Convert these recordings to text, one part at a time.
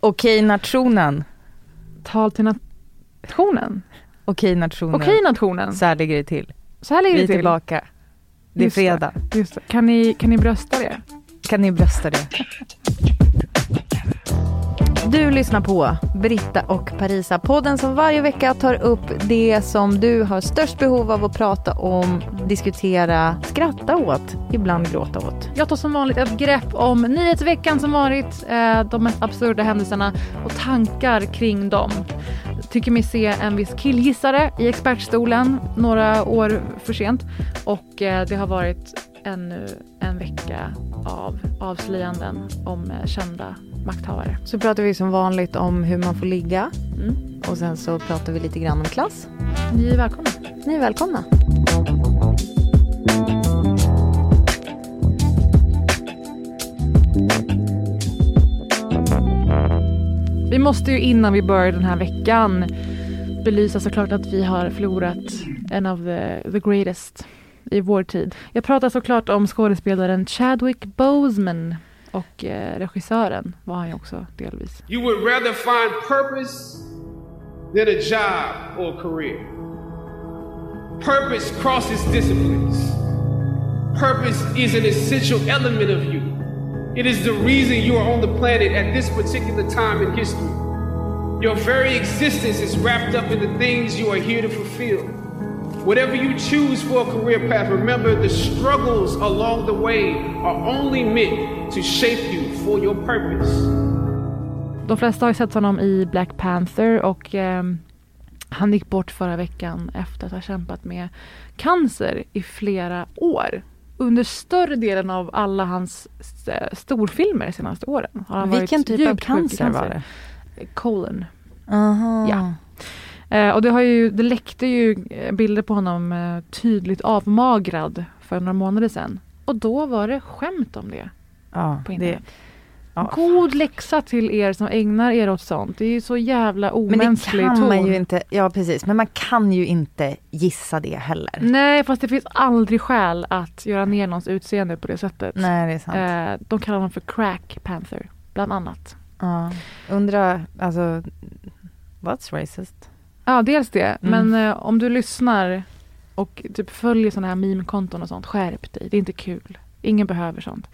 Okej nationen. Tal till nationen. Okej nationen. Okej nationen. Så här ligger det till. Så här ligger Vi det är till. tillbaka. Det är Just fredag. Just det. Kan, ni, kan ni brösta det? Kan ni brösta det? Du lyssnar på Britta och Parisa, podden som varje vecka tar upp det som du har störst behov av att prata om, diskutera, skratta åt, ibland gråta åt. Jag tar som vanligt ett grepp om nyhetsveckan som varit, eh, de mest absurda händelserna och tankar kring dem. Tycker mig se en viss killgissare i expertstolen några år för sent och eh, det har varit ännu en vecka av avslöjanden om eh, kända makthavare. Så pratar vi som vanligt om hur man får ligga Mm. och sen så pratar vi lite grann om klass. Ni är välkomna. Ni är välkomna. Vi måste ju innan vi börjar den här veckan belysa såklart att vi har förlorat en av the, the greatest i vår tid. Jag pratar såklart om skådespelaren Chadwick Boseman och eh, regissören var han ju också delvis. You would rather find purpose than a job or a career. Purpose crosses disciplines. Purpose is an essential element of you. It is the reason you are on the planet at this particular time in history. Your very existence is wrapped up in the things you are here to fulfill. Whatever you choose for a career path, remember the struggles along the way are only meant to shape you for your purpose. De flesta har ju sett honom i Black Panther och ehm, han gick bort förra veckan efter att ha kämpat med cancer i flera år. Under större delen av alla hans eh, storfilmer de senaste åren. Har han Vilken varit typ av cancer var det? Colon. Aha. Ja. Eh, och det, har ju, det läckte ju eh, bilder på honom eh, tydligt avmagrad för några månader sedan. Och då var det skämt om det Ja, på det, internet. ja. God läxa till er som ägnar er åt sånt. Det är ju så jävla Men det omänsklig kan ton. man ju inte, ja precis, men man kan ju inte gissa det heller. Nej, fast det finns aldrig skäl att göra ner någons utseende på det sättet. Nej, det är sant. Eh, de kallar honom för Crack Panther, bland annat. Ja. Undra, alltså, what's racist? Ja, dels det. Mm. Men eh, om du lyssnar och typ följer sådana här meme-konton och sånt, skärp dig. Det är inte kul. Ingen behöver sånt.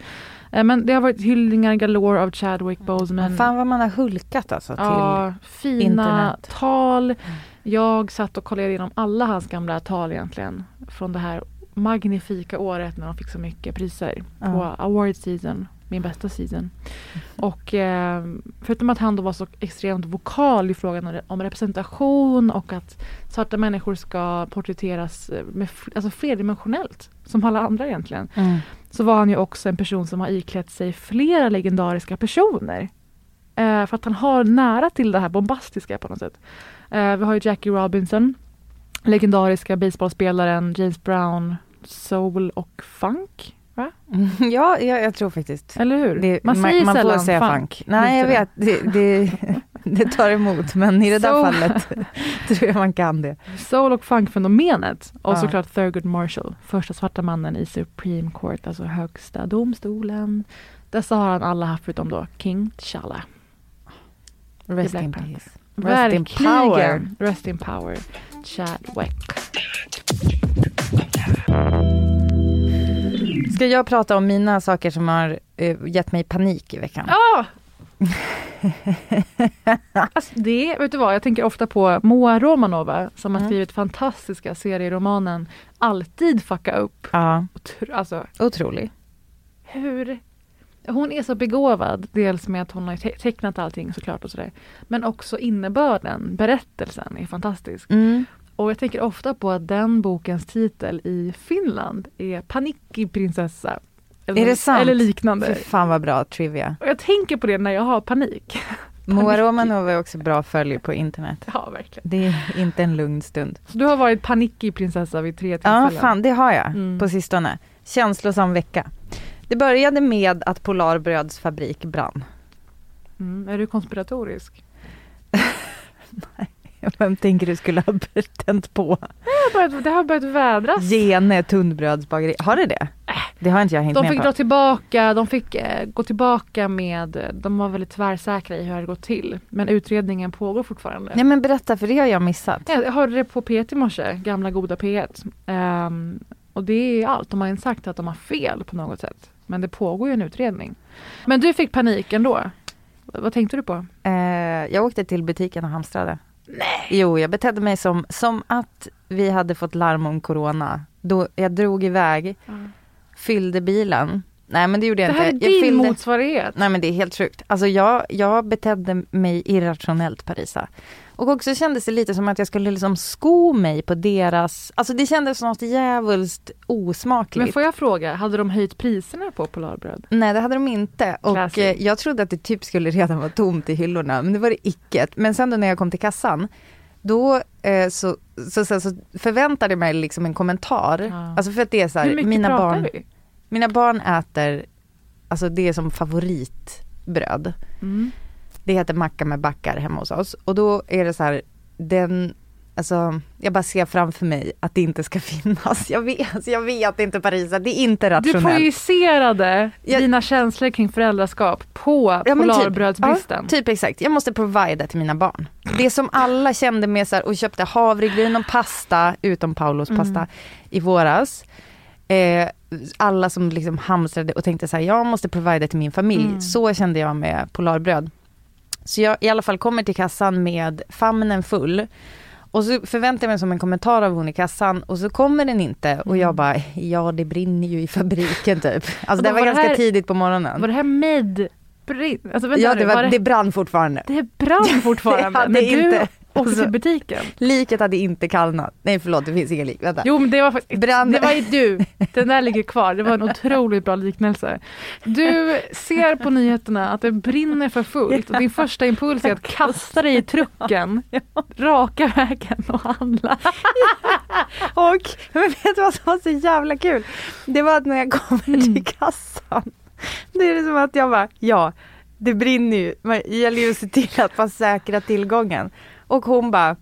Eh, men det har varit hyllningar galore av Chadwick Boseman. Fan vad man har hulkat alltså till... Ja, fina internet. tal. Jag satt och kollade igenom alla hans gamla tal egentligen. Från det här magnifika året när de fick så mycket priser på award season, min bästa season. Och eh, förutom att han då var så extremt vokal i frågan om re- om representation och att svarta människor ska porträtteras eh, med, alltså flerdimensionellt, som alla andra egentligen Mm. så var han ju också en person som har iklätt sig flera legendariska personer. Eh, för att han har nära till det här bombastiska på något sätt. Eh, vi har ju Jackie Robinson, legendariska baseballspelaren James Brown, soul och funk. Va? Ja, jag, jag tror faktiskt. Eller hur? Det, man säger man får sällan säga funk. Nej, jag vet. Det, det, det tar emot, men i det där Så- fallet tror jag man kan det. Soul och funkfenomenet. Och Ja. såklart Thurgood Marshall, första svarta mannen i Supreme Court, alltså högsta domstolen. Dessa har han alla haft förutom då King T'Challa. Rest in peace. Rest in power. Rest in power. Chadwick. Ska jag prata om mina saker som har eh, gett mig panik i veckan. Ja! alltså det, vet du vad, jag tänker ofta på Moa Romanova som har Mm. skrivit fantastiska serieromanen Alltid fucka upp. Ja, Otro- Alltså otrolig. hur... Hon är så begåvad, dels med att hon har te- tecknat allting såklart och sådär. Men också innebörden, berättelsen är fantastisk. Mm. Och jag tänker ofta på att den bokens titel i Finland är Panikki prinsessa. Eller, Är det sant? Eller Fy liknande. fan vad bra trivia. Och jag tänker på det när jag har panik. Moa Romanova är också bra följ på internet. Ja, verkligen. Det är inte en lugn stund. Så du har varit Panikki prinsessa vid tre Ja, tillfällen? fan det har jag Mm. på sistone. Känslosam vecka. Det började med att Polarbröds fabrik brann. Mm. Är du konspiratorisk? Vem tänker du skulle ha tänt på? Det har börjat, det har börjat vädras. Gene tunnbrödsbageri. Har det det? Det har inte jag hängt De med fick på. dra tillbaka, de fick eh, gå tillbaka med, de var väldigt tvärsäkra i hur det hade gått till. Men utredningen pågår fortfarande. Nej men berätta för det har jag missat. Ja, Jag hörde det på P1 i morse, gamla goda P1. Ehm, och det är allt, de har inte sagt att de har fel på något sätt. Men det pågår ju en utredning. Men du fick panik ändå? Vad tänkte du på? Eh, jag åkte till butiken och hamstrade. Nej. Jo, jag betedde mig som, som att vi hade fått larm om corona. Då jag drog iväg, fyllde bilen. Nej men det gjorde jag Det här är inte. Jag din fyllde... motsvarighet. Nej men det är helt sjukt. Alltså jag, jag betedde mig irrationellt Parisa. Och också kändes det lite som att jag skulle liksom sko mig på deras, alltså det kändes något djävulskt osmakligt. Men får jag fråga, hade de höjt priserna på Polarbröd? Nej det hade de inte. Och Classy. eh, jag trodde att det typ skulle redan vara tomt i hyllorna, men det var det icke. Men sen då när jag kom till kassan, då eh, så, så, så, så förväntade jag mig liksom en kommentar. Ja. Alltså för att det är så här, mina barn, vi? mina barn äter, alltså det är som favoritbröd. Mm. Det heter macka med backar hemma hos oss. Och då är det så här, den, alltså jag bara ser framför mig att det inte ska finnas. Jag vet, alltså jag vet inte Parisa, det är inte Du rationellt. projicerade Jag- dina känslor kring föräldraskap på Ja, polarbrödsbristen. Typ, ja, typ exakt, jag måste provida till mina barn. Det som alla kände med så här, och köpte havregryn och pasta, utom Paulos Mm. pasta, i våras. Eh, alla som liksom hamstrade och tänkte så här, jag måste provida till min familj. Mm. Så kände jag med Polarbröd. Så jag i alla fall kommer till kassan med famnen full. Och så förväntar jag mig som en kommentar av hon i kassan och så kommer den inte och jag bara, ja det brinner ju i fabriken typ. Alltså Mm. Det var var det ganska här- tidigt på morgonen. Var det här med? Alltså, ja det, var, var det brann fortfarande. det brann fortfarande Det när du inte- åkte alltså- till butiken. Liket hade inte kallnat. Nej förlåt, det finns ingen lik. Vänta. Jo men det var faktiskt, Brann- det var ju du. Den där ligger kvar. Det var en otroligt bra liknelse. Du ser på nyheterna att det brinner för fullt och din första impuls är att kasta dig i trucken raka vägen och handla. Och men vet du vad som var så jävla kul? Det var att när jag kommer Mm. till kassan, det är som att jag bara, ja, det brinner ju. Det gäller ju att se till att man säkrar tillgången. Och hon bara,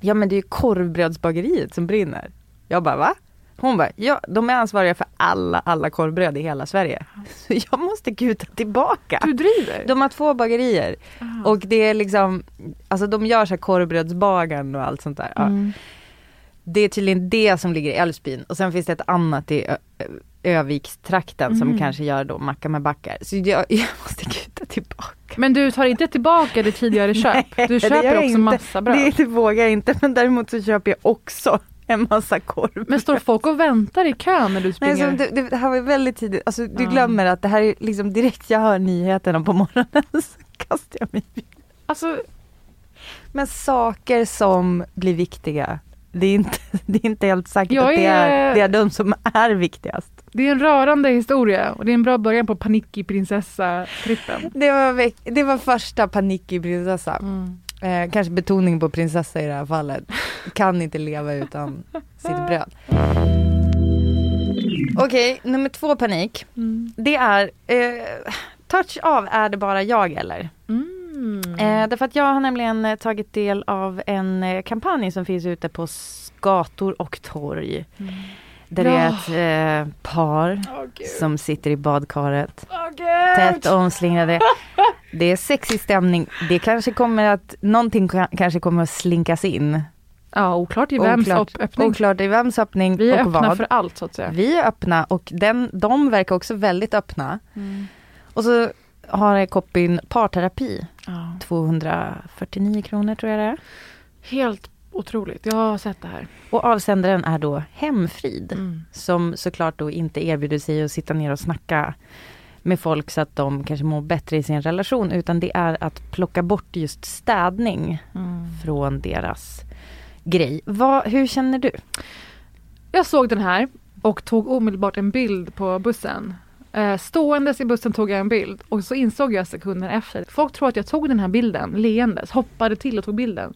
ja men det är ju korvbrödsbageriet som brinner. Jag bara, va? Hon bara, ja de är ansvariga för alla, alla korvbröd i hela Sverige. Så jag måste kuta tillbaka. Du driver? De har två bagerier Ah. och det är liksom, alltså de gör så här korvbrödsbagaren och allt sånt där. Ja. Mm. Det är tydligen det som ligger i Älvsbyn och sen finns det ett annat i Ö- Övikstrakten som Mm. kanske gör då macka med backar. Så jag, jag måste kuta tillbaka. Men du tar inte tillbaka det tidigare köp? Du det gör köper också inte. massa bröd? Det, det vågar jag inte men däremot så köper jag också en massa korv. Men står folk och väntar i kön när du Nej, springer? så det, det, det här var väldigt tidigt, alltså du Ja. glömmer att det här är liksom direkt jag hör nyheterna på morgonen så kastar jag mig i Alltså, Men saker som blir viktiga, det är inte, det är inte helt säkert Jag att det är- är, det är de som är viktigast. det är en rörande historia och det är en bra början på Panikki prinsessa-trippen. Det var, det var första panik i prinsessa. Mm. Eh, kanske betoning på prinsessa i det här fallet. Kan inte leva utan sitt bröd. Okej, nummer två panik. Mm. Det är eh, touch av är det bara jag eller? Mm. Eh, därför att jag har nämligen eh, tagit del av en eh, kampanj som finns ute på gator och torg. Mm. Där det är ett eh, par gud. som sitter i badkaret. Gud. Tätt omslingrade. Det är sexig stämning. Det kanske kommer att, någonting ka- kanske kommer att slinkas in. Ja, oklart i vems Oklart, öppning. oklart i vems öppning Vi är och öppna vad. för allt så att säga. Vi är öppna och den, de verkar också väldigt öppna. Mm. Och så har jag copyn parterapi. 249 kronor tror jag det är. Helt otroligt, jag har sett det här. Och avsändaren är då Hemfrid. Mm. Som såklart då inte erbjuder sig att sitta ner och snacka med folk så att de kanske mår bättre i sin relation. Utan det är att plocka bort just städning Mm. från deras grej. Vad, hur känner du? Jag såg den här och tog omedelbart en bild på bussen. Eh, ståendes i bussen tog jag en bild och så insåg jag sekunder efter. Folk tror att jag tog den här bilden leendes, hoppade till och tog bilden.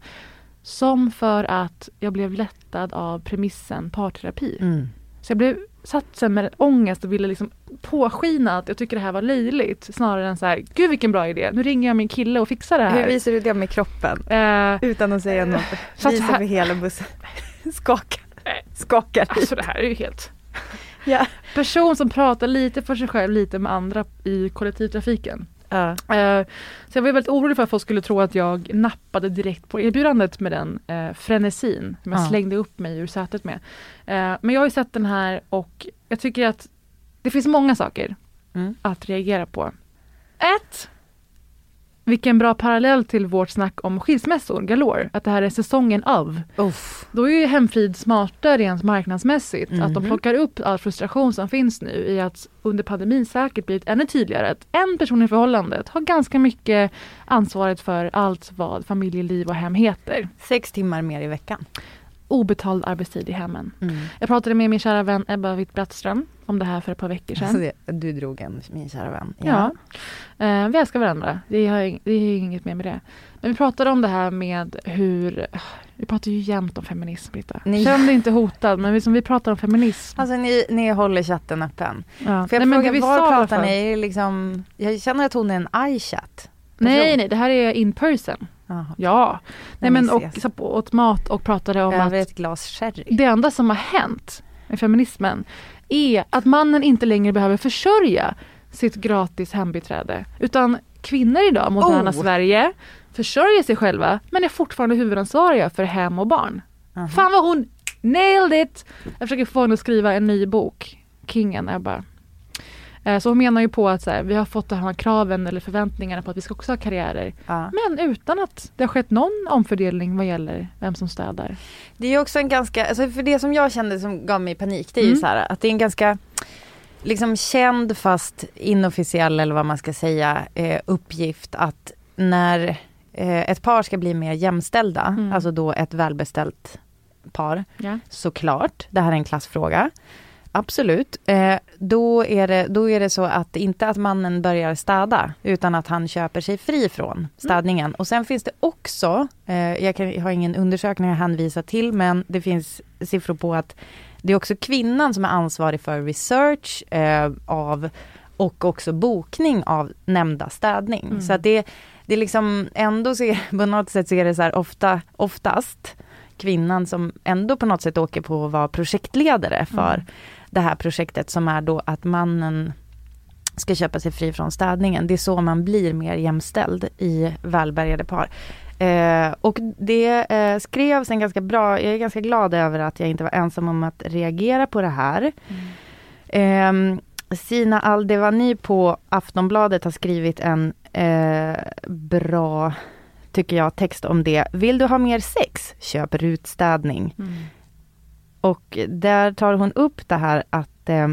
Som för att jag blev lättad av premissen parterapi. Mm. Så jag blev satt sen med ångest och ville liksom påskina att jag tycker det här var löjligt. Snarare än så här, gud vilken bra idé, nu ringer jag min kille och fixar det Hur här. visar du det med kroppen? Eh, Utan att säga något. Så att Visa för hela bussen. Skakar. Skakar. alltså det här är ju helt... Ja. Person som pratar lite för sig själv, lite med andra i kollektivtrafiken. Eh, så jag var väldigt orolig för att folk skulle tro att jag nappade direkt på erbjudandet med den eh, frenesin som jag Ja. slängde upp mig ur sätet med. Eh, men jag har ju sett den här och jag tycker att det finns många saker Mm. att reagera på. Ett, vilken bra parallell till vårt snack om skilsmässor galore, att det här är säsongen av. Uff. Då är ju Hemfrid smarta rent marknadsmässigt. Att de Mhm. plockar upp all frustration som finns nu i att under pandemin säkert blivit ännu tydligare att en person i förhållandet har ganska mycket ansvaret för allt vad familjeliv och hem heter. Sex timmar mer i veckan. Obetald arbetstid i hemmen. Mm. Jag pratade med min kära vän Ebba Witt-Brattström om det här för ett par veckor sedan. Alltså det, du drog en, min kära vän. Ja. Eh, vi älskar varandra. Det, ing- det är inget mer med det. Men vi pratade om det här med hur... Vi pratar ju jämt om feminism, Britta. Ni- Känn dig inte hotad, men vi, som vi pratar om feminism. Alltså ni, ni håller chatten öppen. Ja. Får jag Nej, men fråga, det vi var pratar ni? Är Liksom, jag känner att hon är en iChat. Nej, nej, det här är in person. Jaha. Ja. Nej, men och på- åt mat och pratade om Över att ett glas sherry. det enda som har hänt med feminismen är att mannen inte längre behöver försörja sitt gratis hembiträde. Utan kvinnor idag, moderna Oh. Sverige, försörjer sig själva men är fortfarande huvudansvariga för hem och barn. Aha. Fan vad hon nailed it! Jag försöker få henne att skriva en ny bok, Kingen Ebba. Eh, Så hon menar ju på att så här, vi har fått de här kraven eller förväntningarna på att vi ska också ha karriärer. Ja. Men utan att det har skett någon omfördelning vad gäller vem som städar. Det är ju också en ganska, alltså för det som jag kände som gav mig panik, det är ju Mm. så här att det är en ganska liksom känd fast inofficiell eller vad man ska säga eh, uppgift att när eh, ett par ska bli mer jämställda, Mm. alltså då ett välbeställt par, Ja. såklart, det här är en klassfråga. Absolut. Eh, då, är det, då är det så att inte att mannen börjar städa utan att han köper sig fri från städningen. Och sen finns det också, eh, jag, kan, jag har ingen undersökning att hänvisa till men det finns siffror på att det är också kvinnan som är ansvarig för research eh, av och också bokning av nämnda städning. Mm. Så att det, det är liksom ändå så är, på något sätt så är det så här ofta, oftast kvinnan som ändå på något sätt åker på att vara projektledare för Mm. Det här projektet som är då att mannen ska köpa sig fri från städningen. Det är så man blir mer jämställd i välbärgade par. Eh, och det eh, skrevs en ganska bra, jag är ganska glad över att jag inte var ensam om att reagera på det här. Eh, Sina Aldevani på Aftonbladet har skrivit en eh, bra, tycker jag, text om det. Vill du ha mer sex? Köp rutstädning. Mm. Och där tar hon upp det här att eh,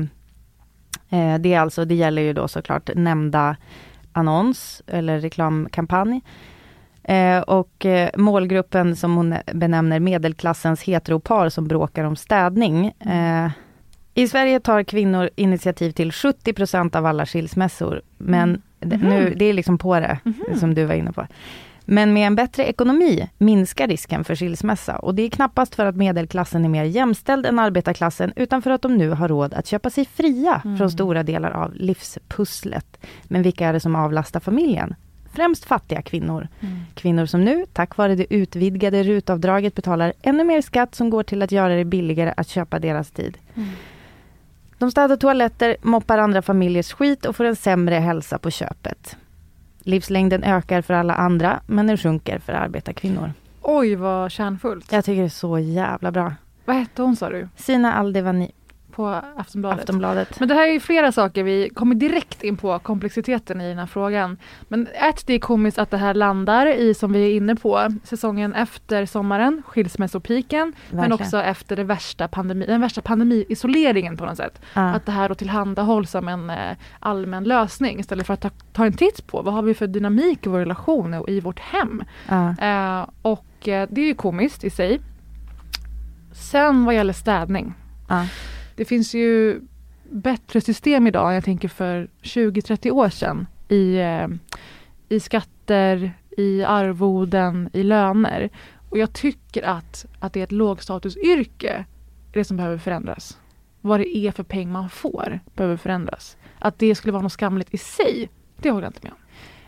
eh, det är alltså, det gäller ju då såklart nämnda annons eller reklamkampanj. Eh, och eh, målgruppen som hon benämner medelklassens heteropar som bråkar om städning. Eh, I Sverige tar kvinnor initiativ till 70% av alla skilsmässor. Men det, nu, det är liksom på det, som du var inne på. Men med en bättre ekonomi minskar risken för skilsmässa. Och det är knappast för att medelklassen är mer jämställd än arbetarklassen, utan för att de nu har råd att köpa sig fria från stora delar av livspusslet. Men vilka är det som avlastar familjen? Främst fattiga kvinnor. Kvinnor som nu, tack vare det utvidgade rutavdraget, betalar ännu mer skatt som går till att göra det billigare att köpa deras tid. De städar toaletter, moppar andra familjers skit och får en sämre hälsa på köpet. Livslängden ökar för alla andra, men den sjunker för arbetarkvinnor. Oj, vad kärnfullt. Jag tycker det är så jävla bra. Vad hette hon sa du? Sina Aldevani, På Aftonbladet? Aftonbladet. Men det här är ju flera saker. Vi kommer direkt in på komplexiteten i den här frågan. Men ett, det är komiskt att det här landar i, som vi är inne på, säsongen efter sommaren, skilsmässopiken, men också efter det värsta pandemi, den värsta pandemi-isoleringen på något sätt. Ja. Att det här då tillhandahålls som en eh, allmän lösning istället för att ta, ta en titt på vad har vi för dynamik i vår relation och i vårt hem. Ja. Eh, och eh, det är ju komiskt i sig. Sen vad gäller städning. Ja. Det finns ju bättre system idag jag tänker för 20-30 år sedan i, eh, i skatter, i arvoden, i löner. Och jag tycker att, att det är ett lågstatusyrke det som behöver förändras. Vad det är för peng man får behöver förändras. Att det skulle vara något skamligt i sig, det håller jag inte med om.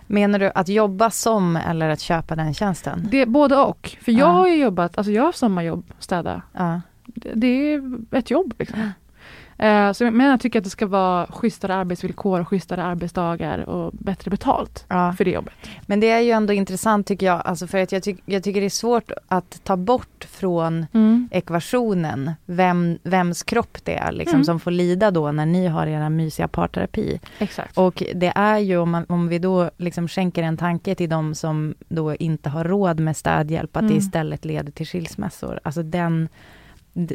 Menar du att jobba som eller att köpa den tjänsten? Det både och. För jag Ja. har ju jobbat, alltså jag har sommarjobb, städa. Ja. Det, det är ett jobb liksom. Eh, så, men jag tycker att det ska vara schysstare arbetsvillkor, schysstare arbetsdagar och bättre betalt Ja. för det jobbet. Men det är ju ändå intressant tycker jag, alltså för att jag, tyck, jag tycker det är svårt att ta bort från ekvationen vem, vems kropp det är liksom, Mm. som får lida då när ni har era mysiga parterapi. Exakt. Och det är ju om, man, om vi då liksom skänker en tanke till de som då inte har råd med städhjälp, att det Mm. istället leder till skilsmässor. Alltså den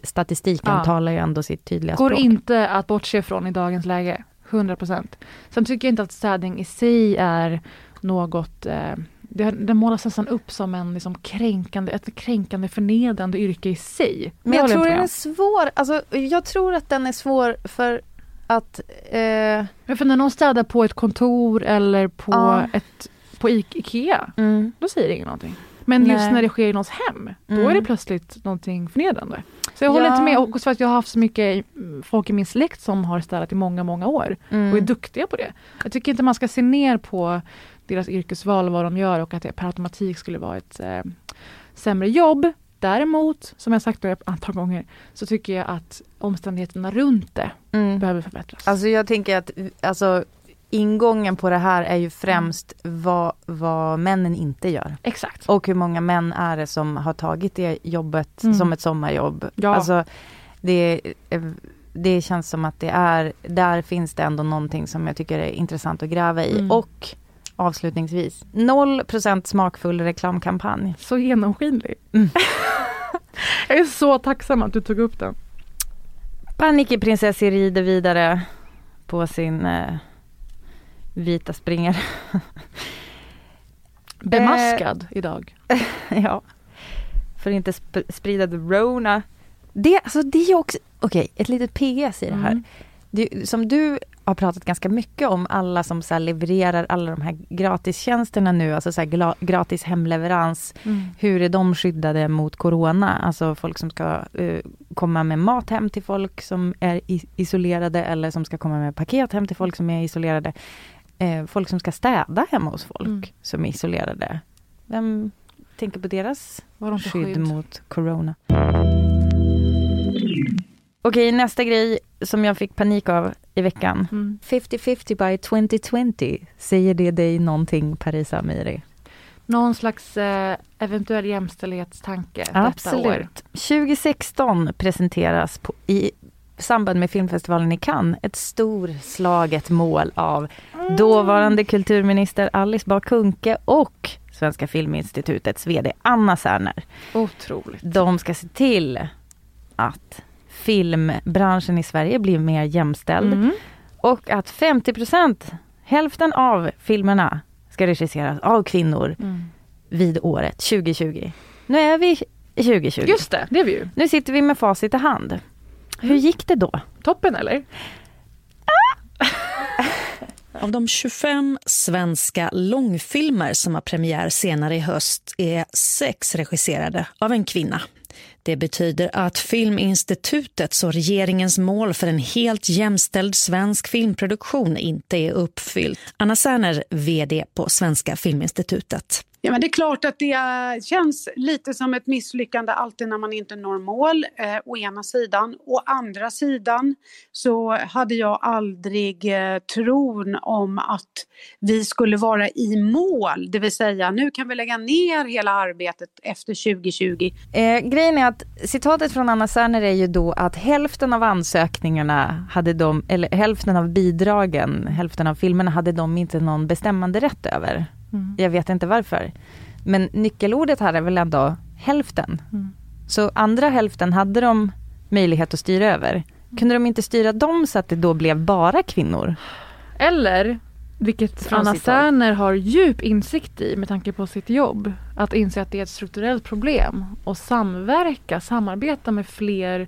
statistiken Ja. talar ju ändå sitt tydliga Går språk. inte att bortse från i dagens läge. 100 procent. Sen tycker jag inte att städning i sig är något eh, det, det målas nästan upp som en liksom kränkande, ett kränkande förnedrande yrke i sig. Men jag håller tror den är svår, alltså jag tror att den är svår för att eh, Men för när någon städar på ett kontor eller på, Ja. ett, på I- Ikea, mm, då säger det ingen någonting. Men just Nej. när det sker i någons hem, då Mm. är det plötsligt någonting förnedrande. Så jag håller Ja. inte med, också för att jag har haft så mycket mm, folk i min släkt som har städat i många, många år och är mm. duktiga på det. Jag tycker inte man ska se ner på deras yrkesval och vad de gör och att det per automatik skulle vara ett eh, sämre jobb. Däremot, som jag sagt ett antal gånger, så tycker jag att omständigheterna runt det Mm. behöver förbättras. Alltså jag tänker att alltså, ingången på det här är ju främst vad, vad männen inte gör. Exakt. Och hur många män är det som har tagit det jobbet Mm. som ett sommarjobb. Ja. Alltså, det, det känns som att det är, där finns det ändå någonting som jag tycker är intressant att gräva i. Mm. Och avslutningsvis, 0% smakfull reklamkampanj. Så genomskinlig. Mm. jag är så tacksam att du tog upp den. Panikprinsessan rider vidare på sin eh, vita springare. Bemaskad idag. ja. För att inte sp- sprida the rona. Det, alltså det är också, okej, ett litet PS i det här. Mm. Det, som du har pratat ganska mycket om, alla som så levererar alla de här gratistjänsterna nu, alltså så här gratis hemleverans. Mm. Hur är de skyddade mot corona? Alltså folk som ska eh, komma med mat hem till folk som är isolerade eller som ska komma med paket hem till folk som är isolerade. Eh, folk som ska städa hemma hos folk Mm. som är isolerade. Vem tänker på deras skydd, skydd? mot corona? Okej, nästa grej som jag fick panik av i veckan. Mm. 50-50 by 2020. Säger det dig någonting, Parisa Amiri? Någon slags eh, eventuell jämställdhetstanke detta år. Absolut. 2016 presenteras på, i samband med filmfestivalen i Cannes ett storslaget mål av dåvarande kulturminister Alice Bah Kuhnke och Svenska Filminstitutets VD Anna Serner. Otroligt. De ska se till att filmbranschen i Sverige blir mer jämställd Mm. och att 50% hälften av filmerna ska regisseras av kvinnor Mm. vid året 2020. Nu är vi 2020. Just det, det är vi ju. Nu sitter vi med facit i hand. Hur gick det då? Toppen eller? Av de 25 svenska långfilmer som har premiär senare i höst är sex regisserade av en kvinna. Det betyder att Filminstitutets och regeringens mål för en helt jämställd svensk filmproduktion inte är uppfyllt. Anna Serner, vd på Svenska Filminstitutet. Ja, men det är klart att det känns lite som ett misslyckande alltid när man inte når mål, eh, å ena sidan. Å andra sidan så hade jag aldrig eh, tron om att vi skulle vara i mål, det vill säga nu kan vi lägga ner hela arbetet efter 2020. Eh, grejen är att citatet från Anna Serner är ju då att hälften av ansökningarna hade de, eller hälften av bidragen, hälften av filmerna hade de inte någon bestämmande rätt över. Mm. Jag vet inte varför. Men nyckelordet här är väl ändå hälften. Mm. Så andra hälften hade de möjlighet att styra över. Kunde de inte styra dem så att det då blev bara kvinnor? Eller, vilket Anna Serner har djup insikt i med tanke på sitt jobb, att inse att det är ett strukturellt problem och samverka, samarbeta med fler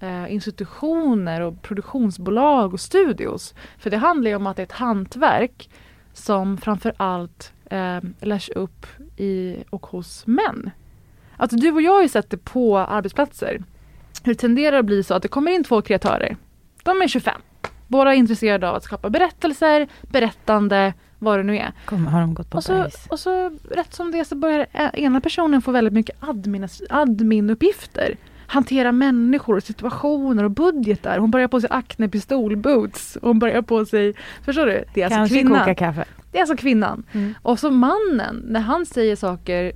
eh, institutioner och produktionsbolag och studios. För det handlar ju om att det är ett hantverk som framför allt eh, lärs upp i och hos män. Alltså du och jag har ju sett det på arbetsplatser. Hur det tenderar att bli så att det kommer in två kreatörer. De är 25. Båda är intresserade av att skapa berättelser, berättande, vad det nu är. Kommer, har de gått på och så, och så rätt som det så börjar ena personen få väldigt mycket admin, admin-uppgifter hantera människor, och situationer och budgetar. Hon börjar på sig Acne pistolboots. Hon börjar på sig, förstår du? Det är alltså Kanske kvinnan. koka kaffe. Det är alltså kvinnan. Mm. Och så mannen, när han säger saker,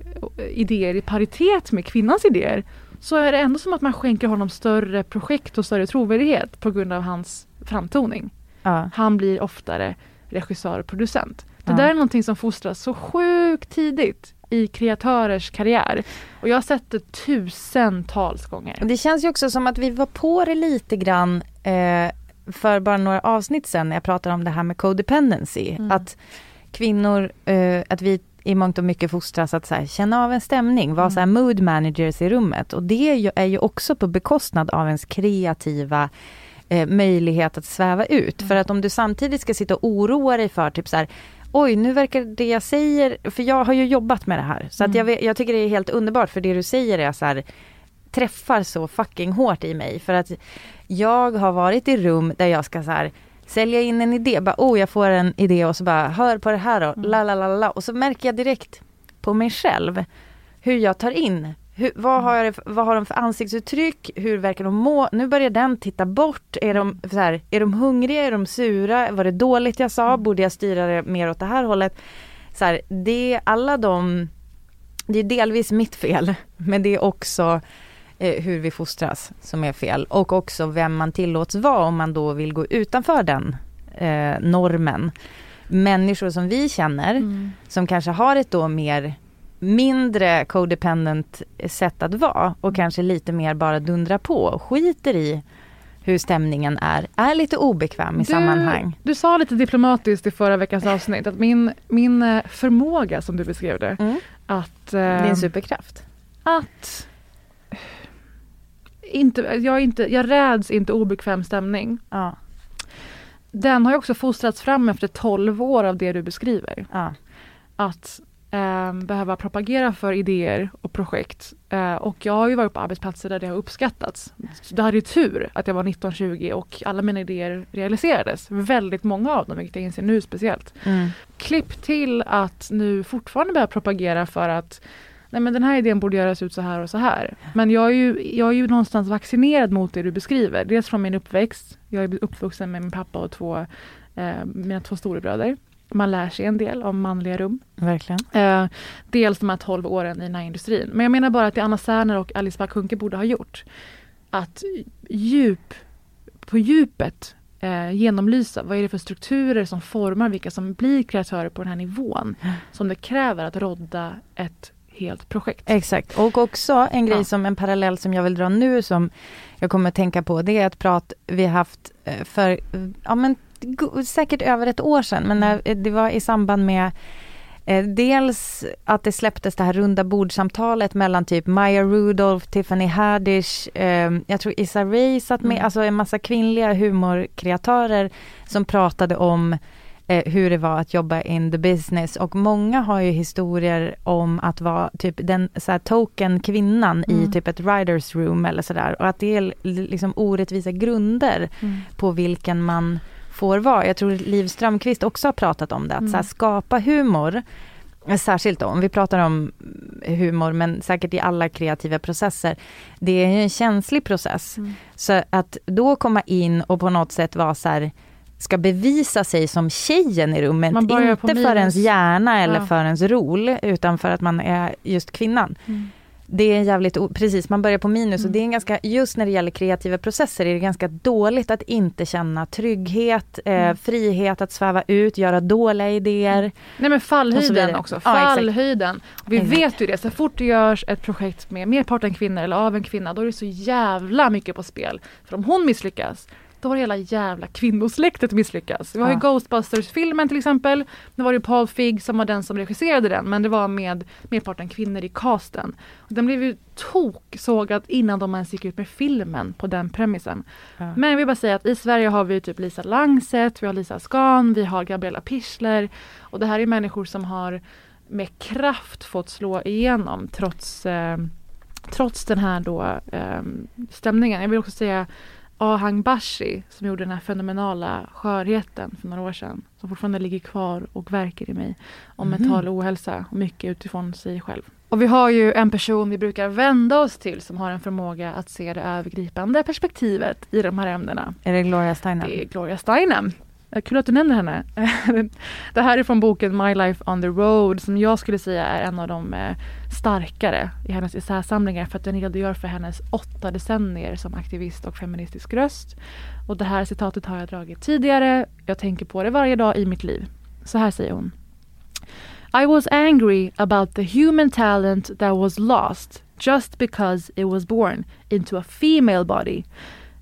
idéer i paritet med kvinnans idéer, så är det ändå som att man skänker honom större projekt och större trovärdighet på grund av hans framtoning. Ja. Han blir oftare regissör och producent. Det ja. där är någonting som fostras så sjukt tidigt i kreatörers karriär. Och jag har sett det tusentals gånger. Det känns ju också som att vi var på det lite grann eh, för bara några avsnitt sen när jag pratade om det här med codependency. Mm. Att kvinnor, eh, att vi i mångt och mycket fostras att så här, känna av en stämning, vara mm. så här, mood managers i rummet. Och det är ju, är ju också på bekostnad av ens kreativa eh, möjlighet att sväva ut. Mm. För att om du samtidigt ska sitta och oroa dig för typ så här, oj nu verkar det jag säger, för jag har ju jobbat med det här. Så mm. att jag, jag tycker det är helt underbart för det du säger är så här, träffar så fucking hårt i mig. För att jag har varit i rum där jag ska så här, sälja in en idé, bara oh jag får en idé och så bara hör på det här då, mm. la la la la och så märker jag direkt på mig själv hur jag tar in hur, vad, har jag, vad har de för ansiktsuttryck? Hur verkar de må? Nu börjar den titta bort. Är de, så här, är de hungriga? Är de sura? Var det dåligt jag sa? Mm. Borde jag styra det mer åt det här hållet? Så här, det är alla de, det är delvis mitt fel, men det är också hur vi fostras som är fel. Och också vem man tillåts vara om man då vill gå utanför den eh, normen. Människor som vi känner, mm. som kanske har ett då mer mindre codependent sätt att vara och mm. kanske lite mer bara dundra på och skiter i hur stämningen är, är lite obekväm i du, sammanhang. Du sa lite diplomatiskt i förra veckans avsnitt att min, min eh, förmåga som du beskrev det, mm. att... Eh, Din superkraft? Att inte, jag, inte, jag räds inte obekväm stämning. Ja. Den har ju också fostrats fram efter 12 år av det du beskriver. Ja. Att eh, behöva propagera för idéer och projekt. Eh, och jag har ju varit på arbetsplatser där det har uppskattats. Så det hade ju tur att jag var 19-20 och alla mina idéer realiserades. Väldigt många av dem, vilket jag inser nu speciellt. Mm. Klipp till att nu fortfarande behöva propagera för att nej men den här idén borde göras ut så här och så här. Men jag är ju, jag är ju någonstans vaccinerad mot det du beskriver. Dels från min uppväxt. Jag är uppvuxen med min pappa och två, eh, mina två storebröder man lär sig en del om manliga rum. Verkligen. Eh, dels de här 12 åren i den här industrin. Men jag menar bara att det Anna Serner och Alice Bah borde ha gjort. Att djup, på djupet eh, genomlysa vad är det för strukturer som formar vilka som blir kreatörer på den här nivån. Som det kräver att rodda ett helt projekt. Exakt, och också en grej ja. som en parallell som jag vill dra nu som jag kommer att tänka på, det är ett prat vi haft eh, för, ja men säkert över ett år sedan, men när, det var i samband med eh, dels att det släpptes det här runda bordsamtalet mellan typ Maya Rudolph, Tiffany Haddish, eh, jag tror Issa Rae satt med, mm. alltså en massa kvinnliga humorkreatörer som pratade om eh, hur det var att jobba in the business och många har ju historier om att vara typ den så här, token kvinnan mm. i typ ett writers room eller sådär och att det är liksom orättvisa grunder mm. på vilken man får vara. Jag tror Liv Strömquist också har pratat om det, att mm. så här, skapa humor Särskilt då, om vi pratar om humor, men säkert i alla kreativa processer. Det är ju en känslig process. Mm. Så att då komma in och på något sätt vara så här, ska bevisa sig som tjejen i rummet, inte för ens hjärna eller Ja. för ens roll, utan för att man är just kvinnan. Mm. Det är jävligt, o- precis, man börjar på minus och Mm. det är en ganska, just när det gäller kreativa processer är det ganska dåligt att inte känna trygghet, eh, Mm. frihet att sväva ut, göra dåliga idéer. Nej men Och fallhöjden också. Ja. Fallhöjden. Vi Exakt. vet ju det, så fort det görs ett projekt med merparten kvinnor eller av en kvinna, då är det så jävla mycket på spel. För om hon misslyckas, då har hela jävla kvinnosläktet misslyckats. Vi har ju Ja. Ghostbusters-filmen till exempel. Det var ju Paul Figg som var den som regisserade den, men det var med merparten kvinnor i casten. Och den blev ju toksågad innan de ens gick ut med filmen på den premissen. Ja. Men jag vill bara säga att i Sverige har vi typ Lisa Langset, vi har Lisa Skan, vi har Gabriella Pichler. Och det här är människor som har med kraft fått slå igenom trots, eh, trots den här då, eh, stämningen. Jag vill också säga Ahang Bashi som gjorde den här fenomenala skörheten för några år sedan. Som fortfarande ligger kvar och verkar i mig. Om Mhm. mental ohälsa och mycket utifrån sig själv. Och vi har ju en person vi brukar vända oss till som har en förmåga att se det övergripande perspektivet i de här ämnena. Är det Gloria Steinem? Det är Gloria Steinem. Eh, kul att du nämner henne. det här är från boken My Life on the Road som jag skulle säga är en av de eh, starkare i hennes essäsamlingar för att den redogör för hennes åtta decennier som aktivist och feministisk röst. Och det här citatet har jag dragit tidigare. Jag tänker på det varje dag i mitt liv. Så här säger hon. I was angry about the human talent that was lost just because it was born into a female body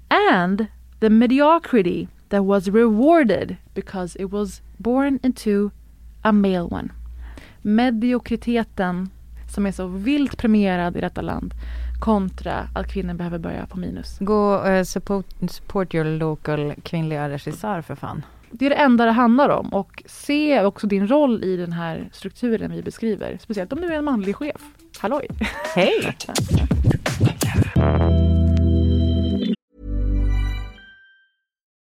and the mediocrity that was rewarded because it was born into a male one. Mediokriteten som är så vilt premierad i detta land kontra att kvinnor behöver börja på minus. Gå och support, support your local kvinnliga regissör för fan. Det är det enda det handlar om och se också din roll i den här strukturen vi beskriver. Speciellt om du är en manlig chef. Halloj! Hej!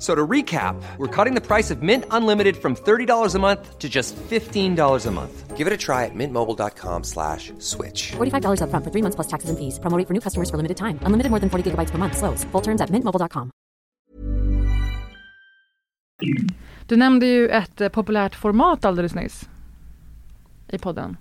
F- So to recap, we're cutting the price of Mint Unlimited from $30 a month to just $15 a month. Give it a try at mintmobile.com slash switch. $45 upfront for three months plus taxes and fees. Promo rate for new customers for limited time. Unlimited more than 40 gigabytes per month. Slows. Full terms at mintmobile.com. Du nämnde ju ett eh, populärt format alldeles nyss i podden.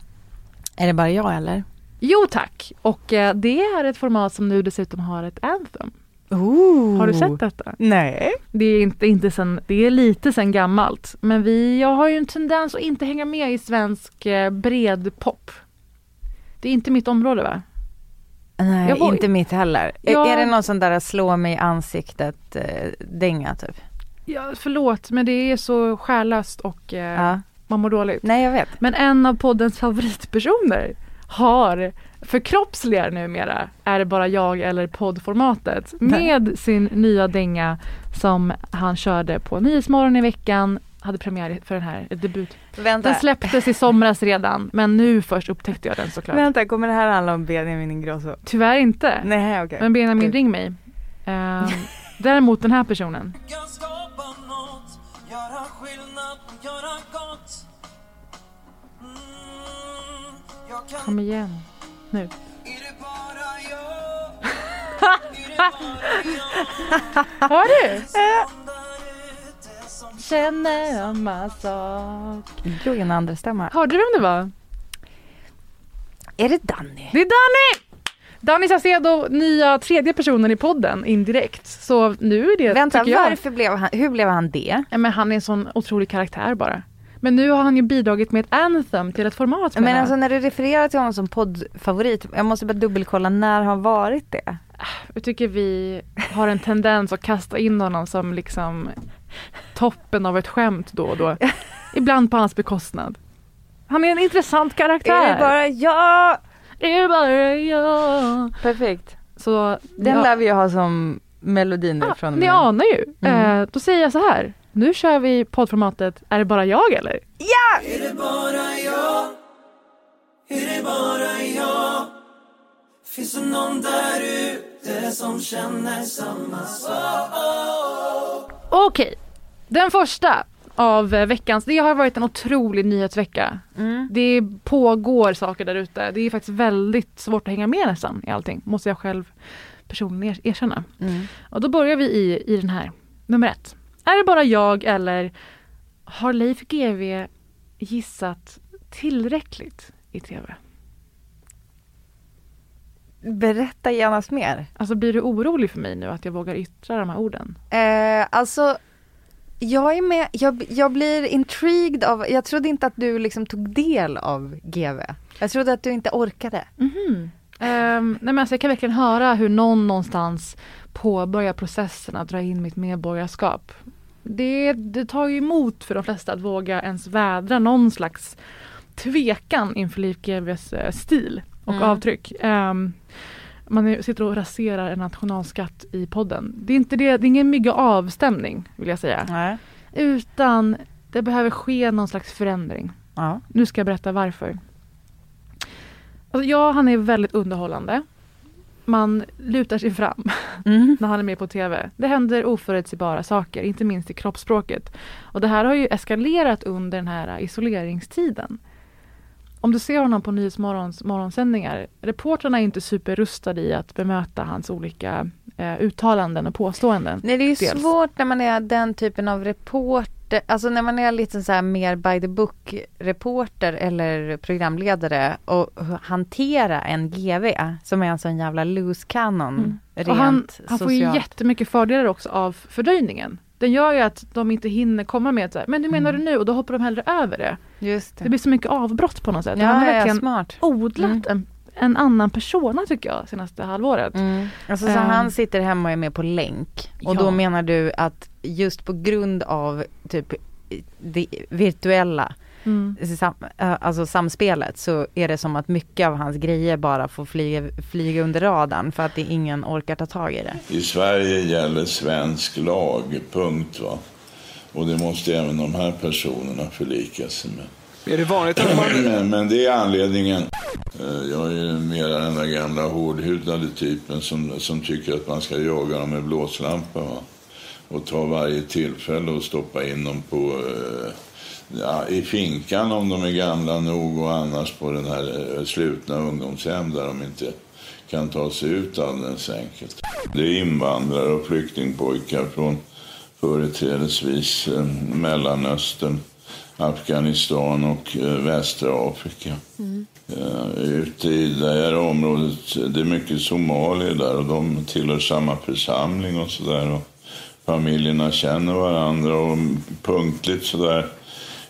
Är det bara jag eller? Jo tack! Och eh, det är ett format som nu dessutom har ett anthem. Ooh. Har du sett detta? Nej. Det är, inte, inte sen, det är lite sen gammalt. Men vi, jag har ju en tendens att inte hänga med i svensk eh, bred pop. Det är inte mitt område va? Nej, Jag var- inte mitt heller. Ja. Är det någon sån där slå mig i ansiktet eh, dänga typ? Ja, förlåt men det är så själlöst och eh, Ja. man mår dåligt. Nej, jag vet. Men en av poddens favoritpersoner har förkroppsligar numera Är det bara jag eller poddformatet med sin nya dänga som han körde på Nyhetsmorgon i veckan hade premiär för den här debut. Vänta. Den släpptes i somras redan men nu först upptäckte jag den såklart. Vänta, kommer det här handla om Benjamin Ingrosso? Tyvärr inte. Nej, okej. Men Benjamin ring mig. Ehm, däremot den här personen. kan skapa något, göra skillnad, göra gott. Mm, jag kan... Kom igen. Nu. Hör du? som Känner samma sak. Jo, en andra stämma. Hörde du vem det var? Är det Danny? Det är Danny! Danny Saucedo, nya tredje personen i podden indirekt. Så nu är det, Vänta, jag. varför blev han, hur blev han det? Ja, men han är en sån otrolig karaktär bara. Men nu har han ju bidragit med ett anthem till ett format. Men alltså när du refererar till honom som poddfavorit, jag måste bara dubbelkolla, när har varit det? Jag tycker vi har en tendens att kasta in honom som liksom toppen av ett skämt då och då. ibland på hans bekostnad. Han är en intressant karaktär. Är det bara jag? Är det bara jag? Perfekt. Så Den ja, lär vi ju ha som melodi nu ah, från Ni med. anar ju. Mm. Eh, då säger jag så här. Nu kör vi poddformatet Är det bara jag eller? Är det bara jag? Är det bara jag? Finns det någon där ute som känner samma sak? Okej, den första av veckans, det har varit en otrolig nyhetsvecka. Mm. Det pågår saker där ute. Det är faktiskt väldigt svårt att hänga med nästan i allting, måste jag själv personligen er- erkänna. Mm. Och då börjar vi i, i den här, nummer ett. Är det bara jag eller har Leif GW gissat tillräckligt i TV? Berätta genast mer. Alltså blir du orolig för mig nu att jag vågar yttra de här orden? Eh, alltså, jag är med, jag, jag blir intrigued av, jag trodde inte att du liksom tog del av GV. Jag trodde att du inte orkade. Mhm. Ehm, nej men alltså jag kan verkligen höra hur någon någonstans påbörjar processen att dra in mitt medborgarskap. Det, det tar ju emot för de flesta att våga ens vädra någon slags tvekan inför Liv GWs eh, stil och Mm. avtryck. Ehm, man sitter och raserar en nationalskatt i podden. Det är inte det, det är ingen mygga avstämning vill jag säga. Nej. Utan det behöver ske någon slags förändring. Ja. Nu ska jag berätta varför. Alltså, ja, han är väldigt underhållande. Man lutar sig fram Mm. när han är med på TV. Det händer oförutsägbara saker, inte minst i kroppsspråket. Och det här har ju eskalerat under den här isoleringstiden. Om du ser honom på Nyhetsmorgons morgonsändningar, reportrarna är inte superrustade i att bemöta hans olika eh, uttalanden och påståenden. Nej det är ju Dels. svårt när man är den typen av reporter, alltså när man är lite så här mer by the book reporter eller programledare och hantera en GV som är en sån jävla loose cannon Mm. rent Och han, han får ju socialt. jättemycket fördelar också av fördröjningen. Den gör ju att de inte hinner komma med så här, men hur menar Mm. du nu? Och då hoppar de hellre över det. Just det. Det blir så mycket avbrott på något sätt. ja, han har verkligen smart. odlat Mm. en, en annan persona tycker jag senaste halvåret. Mm. Alltså så Ehm. han sitter hemma och är med på länk och Ja. då menar du att just på grund av typ det virtuella Mm. sam, äh, alltså samspelet så är det som att mycket av hans grejer bara får flyga, flyga under radarn för att det ingen orkar ta tag i det. I Sverige gäller svensk lag, punkt va. Och det måste även de här personerna förlika sig med. Är det vanligt att man... Men, men det är anledningen. Eh, Jag är ju mer den där gamla hårdhudade typen som, som tycker att man ska jaga dem med blåslampa. Va? Och ta varje tillfälle och stoppa in dem på, eh, ja, i finkan om de är gamla nog och annars på den här eh, slutna ungdomshem där de inte kan ta sig ut alldeles enkelt. Det är invandrare och flyktingpojkar från företrädesvis eh, Mellanöstern, Afghanistan och eh, västra Afrika. Eh, ute i det här området, det är mycket somalier där och de tillhör samma församling och sådär. Familjerna känner varandra och punktligt sådär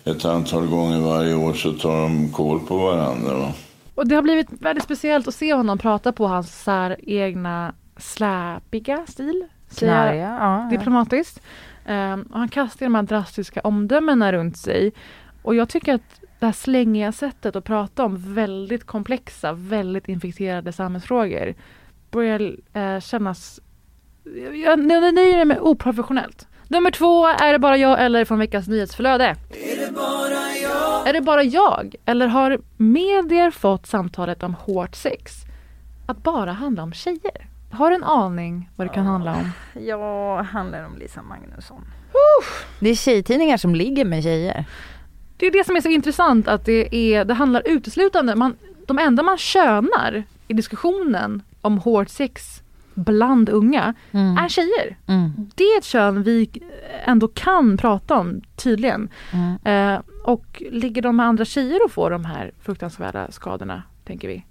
ett antal gånger varje år så tar de koll på varandra. Va? Och det har blivit väldigt speciellt att se honom prata på hans så här egna släpiga stil. Knarriga, ja. ja. diplomatiskt. Ehm, och han kastar de här drastiska omdömena runt sig. Och jag tycker att det här slängiga sättet att prata om väldigt komplexa, väldigt infekterade samhällsfrågor börjar eh, kännas... Jag, jag nöjer det med oprofessionellt. Nummer två, är det bara jag eller från veckans nyhetsflöde? Är det bara jag? Är det bara jag? Eller har medier fått samtalet om hårt sex att bara handla om tjejer? Har du en aning vad det kan handla om? Ja, handlar om Lisa Magnusson. Det är tjejtidningar som ligger med tjejer. Det är det som är så intressant att det, är, det handlar uteslutande, man, de enda man könar i diskussionen om hårt sex bland unga Mm. är tjejer. Mm. Det är ett kön vi ändå kan prata om tydligen. Mm. Eh, och ligger de med andra tjejer och får de här fruktansvärda skadorna, tänker vi.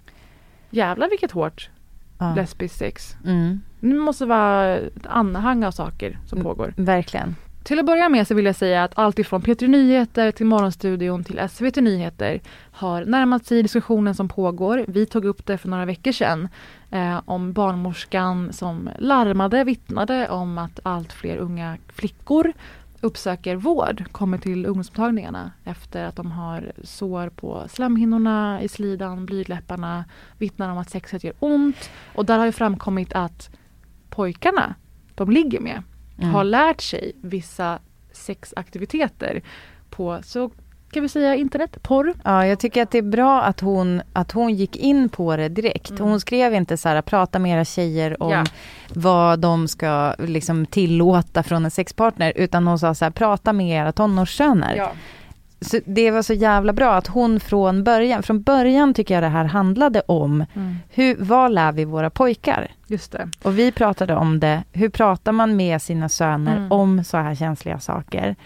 Jävlar vilket hårt Ja. lesbiskt sex. Mm. Det måste vara ett anhang av saker som pågår. Verkligen. Till att börja med så vill jag säga att allt ifrån P3 Nyheter till Morgonstudion till SVT Nyheter har närmat sig diskussionen som pågår. Vi tog upp det för några veckor sedan eh, om barnmorskan som larmade, vittnade om att allt fler unga flickor uppsöker vård, kommer till ungdomsmottagningarna efter att de har sår på slemhinnorna, i slidan, blygdläpparna, vittnar om att sexet gör ont. Och där har ju framkommit att pojkarna de ligger med Mm. har lärt sig vissa sexaktiviteter på, så kan vi säga internet, porr. Ja, jag tycker att det är bra att hon, att hon gick in på det direkt. Mm. Hon skrev inte så här, prata med era tjejer om Ja. vad de ska liksom tillåta från en sexpartner, utan hon sa så här, prata med era tonårssöner. Så det var så jävla bra att hon från början, från början tycker jag det här handlade om, Mm. hur, vad lär vi våra pojkar? Just det. Och vi pratade om det, hur pratar man med sina söner Mm. om så här känsliga saker?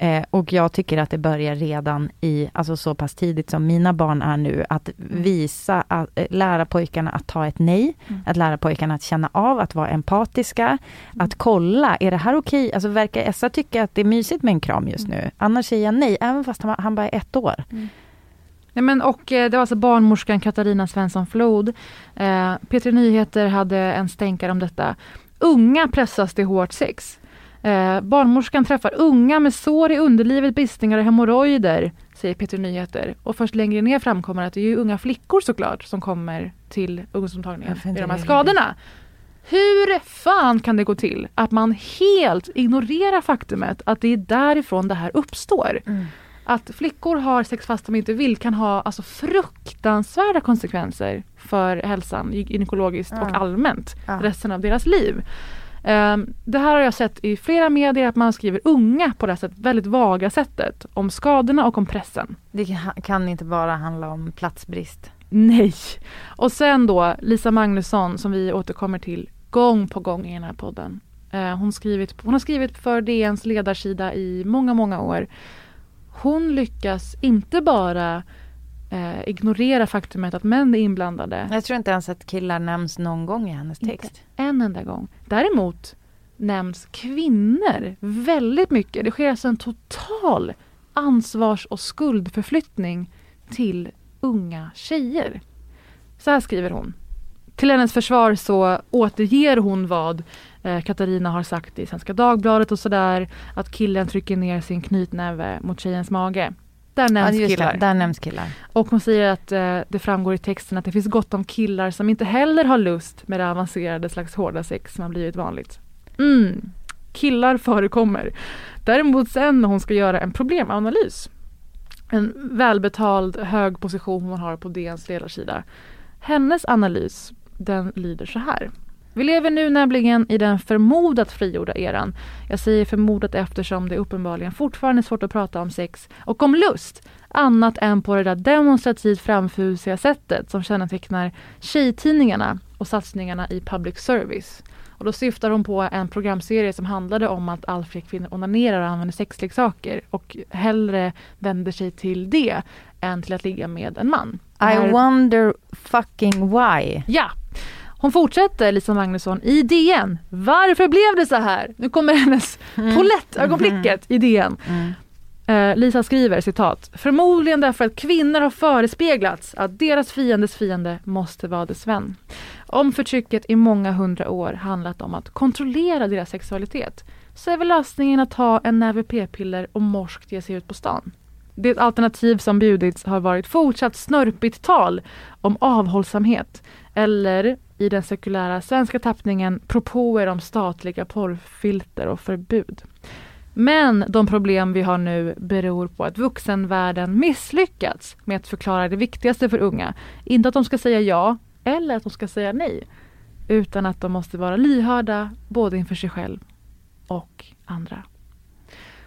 Eh, och jag tycker att det börjar redan i, alltså så pass tidigt som mina barn är nu, att visa, att, eh, lära pojkarna att ta ett nej, Mm. att lära pojkarna att känna av, att vara empatiska, att kolla, är det här okej? Alltså verkar Essa tycka att det är mysigt med en kram just nu? Annars säger jag nej, även fast han, han bara är ett år. Nej, men, och, eh, det var alltså barnmorskan Katarina Svensson Flod. Eh, P3 Nyheter hade en stänkare om detta. Unga pressas till hårt sex. Eh, barnmorskan träffar unga med sår i underlivet, bristningar och hemorrojder, säger P3 Nyheter. Och först längre ner framkommer att det är ju unga flickor såklart som kommer till ungdomsmottagningen med de här skadorna. Hur fan kan det gå till att man helt ignorerar faktumet att det är därifrån det här uppstår? Att flickor har sex fast de inte vill kan ha alltså, fruktansvärda konsekvenser för hälsan gynekologiskt och Ja. allmänt Ja. resten av deras liv. Ehm, det här har jag sett i flera medier att man skriver unga på det här sättet, väldigt vaga sättet om skadorna och om pressen. Det kan- inte bara handla om platsbrist. Nej! Och sen då Lisa Magnusson som vi återkommer till gång på gång i den här podden. Eh, hon, skrivit, hon har skrivit för DNs ledarsida i många, många år. Hon lyckas inte bara eh, ignorera faktumet att män är inblandade Jag tror inte ens att killar nämns någon gång i hennes text. en enda gång. Däremot nämns kvinnor väldigt mycket. Det sker alltså en total ansvars och skuldförflyttning till unga tjejer. Så här skriver hon. Till hennes försvar så återger hon vad eh, Katarina har sagt i Svenska Dagbladet och sådär. Att killen trycker ner sin knytnäve mot tjejens mage. Där Ja, nämns just killar. det, där nämns killar. Och hon säger att eh, det framgår i texten att det finns gott om killar som inte heller har lust med det avancerade slags hårda sex som har blivit vanligt. Mm, killar förekommer. Däremot sen när hon ska göra en problemanalys, en välbetald hög position hon har på DNs ledarsida. Hennes analys, den lyder så här. Vi lever nu nämligen i den förmodat frigjorda eran. Jag säger förmodat eftersom det uppenbarligen fortfarande är svårt att prata om sex och om lust annat än på det där demonstrativt framfusiga sättet som kännetecknar tjejtidningarna och satsningarna i public service. Och då syftar hon på en programserie som handlade om att allt fler kvinnor onanerar och använder sexleksaker och hellre vänder sig till det än till att ligga med en man. I här- wonder fucking why. Ja. Hon fortsätter, Lisa Magnusson, i DN. Varför blev det så här? Nu kommer hennes polettögonblicket i DN. Eh, Lisa skriver citat. Förmodligen därför att kvinnor har förespeglats att deras fiendes fiende måste vara dess vän. Om förtrycket i många hundra år handlat om att kontrollera deras sexualitet så är väl lösningen att ta en näve p-piller och morskt ge sig ut på stan. Det alternativ som bjudits har varit fortsatt snörpigt tal om avhållsamhet eller i den sekulära svenska tappningen propåer om statliga porrfilter och förbud. Men de problem vi har nu beror på att vuxenvärlden misslyckats med att förklara det viktigaste för unga. Inte att de ska säga ja eller att de ska säga nej. Utan att de måste vara lyhörda både inför sig själv och andra.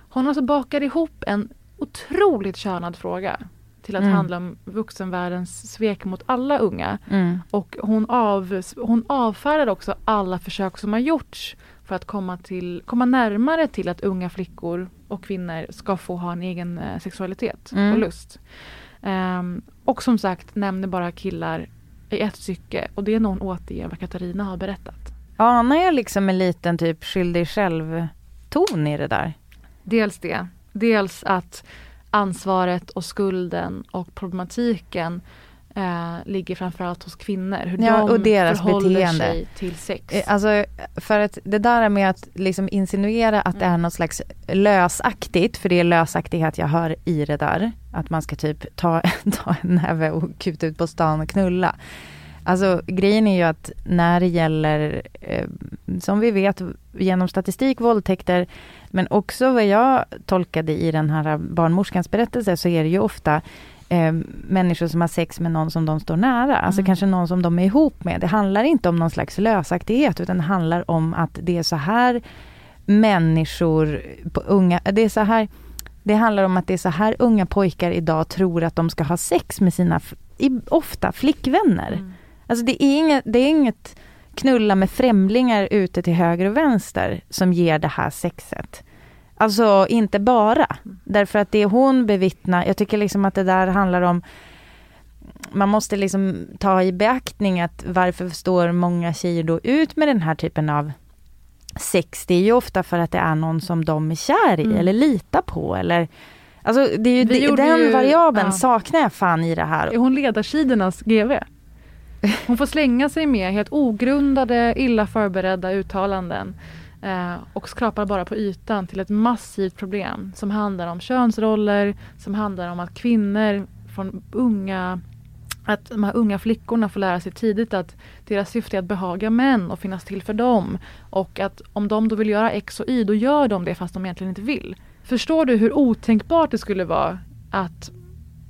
Hon alltså bakar ihop en otroligt könad fråga till att Mm. handla om vuxenvärldens svek mot alla unga. Mm. Och hon, av, hon avfärdar också alla försök som har gjorts för att komma, till, komma närmare till att unga flickor och kvinnor ska få ha en egen eh, sexualitet Mm. och lust. Ehm, och som sagt nämner bara killar i ett stycke och det är någon återger vad Katarina har berättat. Anar jag liksom en liten typ skyll dig själv-ton i det där? Dels det. Dels att ansvaret och skulden och problematiken eh, ligger framförallt hos kvinnor. Hur Ja, de och deras förhåller beteende. sig till sex. Eh, Alltså för att det där med att liksom insinuera att det är något slags lösaktigt, för det är lösaktighet jag hör i det där. Att man ska typ ta, ta en näve och kuta ut på stan och knulla. Alltså grejen är ju att när det gäller, eh, som vi vet genom statistik, våldtäkter, men också vad jag tolkade i den här barnmorskans berättelse, så är det ju ofta eh, människor som har sex med någon som de står nära, alltså kanske någon som de är ihop med. Det handlar inte om någon slags lösaktighet, utan det handlar om att det är så här människor, på unga, det är så här, det handlar om att det är så här unga pojkar idag tror att de ska ha sex med sina, ofta flickvänner. Alltså det är, inget, det är inget knulla med främlingar ute till höger och vänster som ger det här sexet. Alltså inte bara. Därför att det hon bevittnar, jag tycker liksom att det där handlar om man måste liksom ta i beaktning att varför står många tjejer då ut med den här typen av sex? Det är ju ofta för att det är någon som de är kär i Mm. eller litar på eller Alltså det är ju, Vi gjorde den ju- variabeln ja. saknar jag fan i det här. Är hon ledarsidornas GV? Hon får slänga sig med helt ogrundade, illa förberedda uttalanden eh, och skrapar bara på ytan till ett massivt problem som handlar om könsroller, som handlar om att kvinnor från unga att de här unga flickorna får lära sig tidigt att deras syfte är att behaga män och finnas till för dem. Och att om de då vill göra X och Y, då gör de det fast de egentligen inte vill. Förstår du hur otänkbart det skulle vara att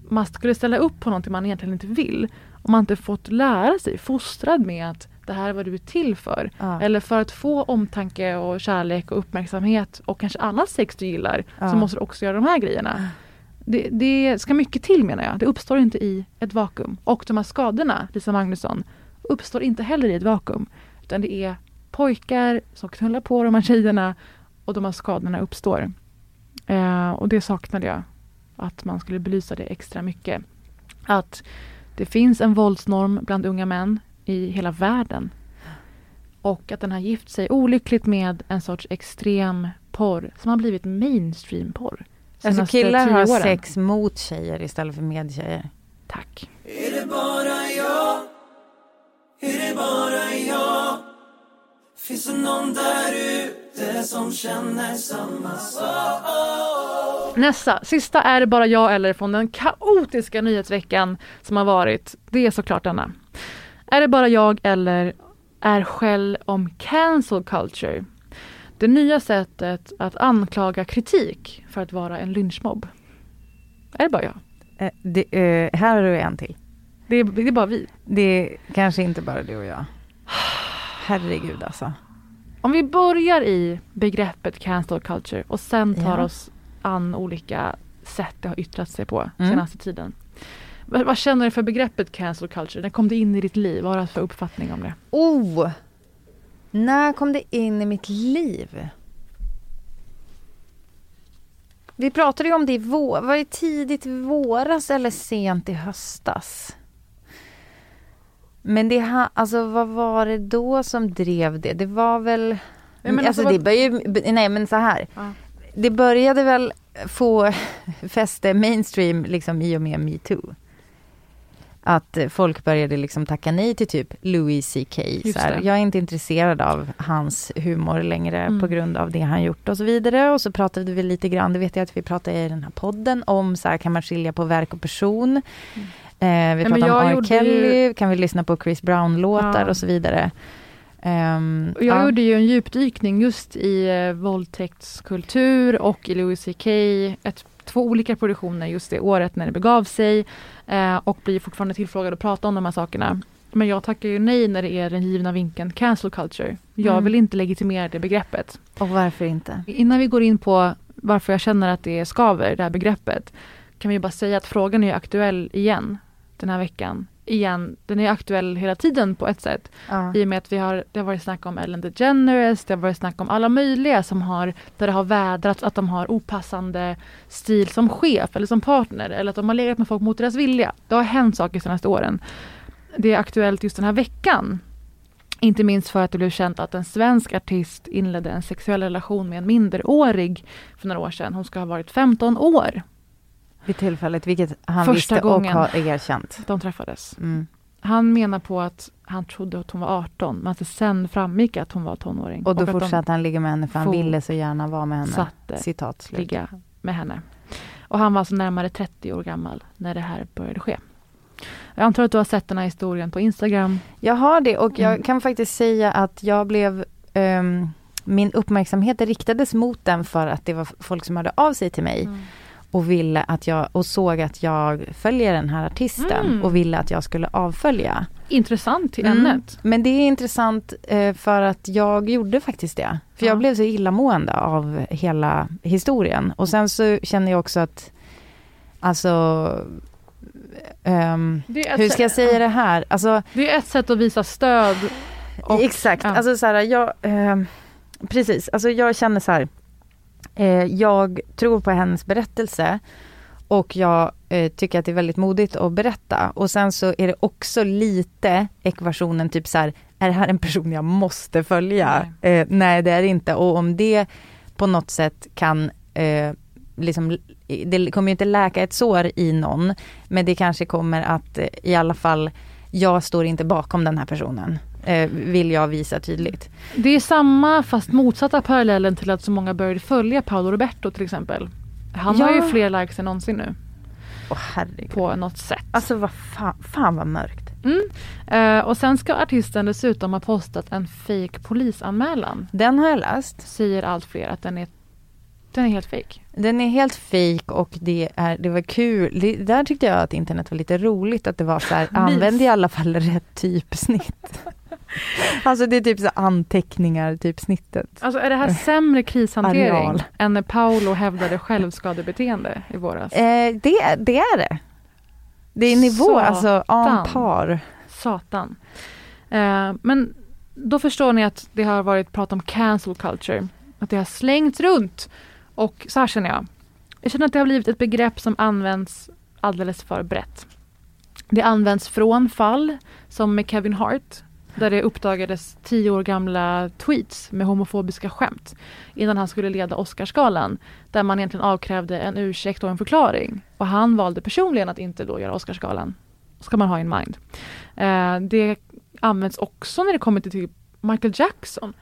man skulle ställa upp på någonting man egentligen inte vill om man inte fått lära sig, fostrad med att det här är vad du är till för. Ja. Eller för att få omtanke och kärlek och uppmärksamhet och kanske annat sex du gillar Ja. så måste du också göra de här grejerna. Det, det ska mycket till menar jag. Det uppstår inte i ett vakuum. Och de här skadorna, Lisa Magnusson, uppstår inte heller i ett vakuum. Utan det är pojkar som knullar på de här tjejerna och de här skadorna uppstår. Eh, och det saknade jag. Att man skulle belysa det extra mycket. Att det finns en våldsnorm bland unga män i hela världen. Och att den har gift sig olyckligt med en sorts extrem porr som har blivit mainstream-porr. Alltså killar har åren. sex mot tjejer istället för med tjejer. Tack. Är det bara jag? Är det bara jag? Finns det någon där ute som känner samma sak? Nessa, sista är det bara jag eller från den kaotiska nyhetsveckan som har varit. Det är såklart denna. Är det bara jag eller är skäll om cancel culture? Det nya sättet att anklaga kritik för att vara en lynchmobb. Är det bara jag? Eh, det, eh, här har du en till. Det är, det är bara vi. Det är kanske inte bara du och jag. Herregud alltså. Om vi börjar i begreppet cancel culture och sen tar Ja. oss an olika sätt det har yttrat sig på Mm. senaste tiden. Vad, vad känner du för begreppet cancel culture? När kom det in i ditt liv? Vad har du för uppfattning om det? Oh! När kom det in i mitt liv? Vi pratade ju om det i vår, var det tidigt våras eller sent i höstas? Men det, ha- alltså vad var det då som drev det? Det var väl, Nej, men alltså, alltså, det vad- började, nej men så här. Ja. Det började väl få fäste mainstream liksom i och med metoo. Att folk började liksom tacka nej till typ Louis CK. Jag är inte intresserad av hans humor längre Mm. på grund av det han gjort och så vidare. Och så pratade vi lite grann, det vet jag att vi pratade i den här podden, om så här, kan man skilja på verk och person? Eh, vi pratade om R. Kelly, ju- kan vi lyssna på Chris Brown-låtar Ja. och så vidare. Och jag ja. gjorde ju en djupdykning just i eh, våldtäktskultur och i Louis CK. Ett, två olika produktioner just det året när det begav sig. Eh, och blir fortfarande tillfrågad att prata om de här sakerna. Men jag tackar ju nej när det är den givna vinkeln cancel culture. Jag Mm. vill inte legitimera det begreppet. Och varför inte? Innan vi går in på varför jag känner att det skaver, det här begreppet, kan vi bara säga att frågan är aktuell igen den här veckan. Igen, den är aktuell hela tiden på ett sätt. Ja. I och med att vi har, det har varit snack om Ellen DeGeneres, det har varit snack om alla möjliga som har, där det har vädrats att de har opassande stil som chef eller som partner eller att de har legat med folk mot deras vilja. Det har hänt saker de senaste åren. Det är aktuellt just den här veckan. Inte minst för att det blev känt att en svensk artist inledde en sexuell relation med en minderårig för några år sedan. Hon ska ha varit 15 år. Vid tillfället, vilket han Första visste gången. och har erkänt. De träffades. Mm. Han menar på att han trodde att hon var 18, men att det sen framgick att hon var tonåring. Och då de fortsatte han ligga med henne för han ville så gärna vara med henne. Satte Citat slut. ligga med henne. Och han var alltså närmare 30 år gammal när det här började ske. Jag antar att du har sett den här historien på Instagram. Jag har det och jag Mm. kan faktiskt säga att jag blev ehm, min uppmärksamhet riktades mot den för att det var folk som hörde av sig till mig och ville att jag och såg att jag följer den här artisten Mm. och ville att jag skulle avfölja. Intressant till Mm. ämnet. Men det är intressant eh, för att jag gjorde faktiskt det. För Ja. jag blev så illamående av hela historien. Och sen så känner jag också att, alltså, ett hur ska jag säga det här? Alltså, Det är ett sätt att visa stöd. Och, Exakt, ja. alltså så här, jag, eh, precis, alltså jag känner så här, eh, jag tror på hennes berättelse och jag eh, tycker att det är väldigt modigt att berätta. Och sen så är det också lite ekvationen typ så här, är det här en person jag måste följa? Nej, eh, nej det är det inte. Och om det på något sätt kan eh, liksom, det kommer ju inte läka ett sår i någon, men det kanske kommer att eh, i alla fall, jag står inte bakom den här personen, eh, vill jag visa tydligt. Det är samma fast motsatta parallellen till att så många började följa Paolo Roberto till exempel. Han Ja. har ju fler likes än någonsin nu. Åh herregud. På något sätt. Alltså vad fan, fan vad mörkt. Mm. Eh, och sen ska artisten dessutom ha postat en fake polisanmälan. Den har jag läst. Säger allt fler att den är, den är helt fake. Den är helt fejk och det, är, det var kul. Det, där tyckte jag att internet var lite roligt att det var så här, använd i alla fall rätt typsnitt. alltså det är typ så anteckningar, typ snittet. Alltså är det här sämre krishantering Areal. än när Paolo hävdade självskadebeteende i våras? Eh, det, det är det. Det är nivå, Satan. alltså en par. Satan. Eh, men då förstår ni att det har varit prat om cancel culture. Att det har slängts runt. Och så här känner jag. Jag känner att det har blivit ett begrepp som används alldeles för brett. Det används från fall som med Kevin Hart där det uppdagades tio år gamla tweets med homofobiska skämt innan han skulle leda Oscarsgalan där man egentligen avkrävde en ursäkt och en förklaring. Och han valde personligen att inte då göra Oscarsgalan. Ska man ha in mind. Eh, det används också när det kommer till typ Michael Jackson.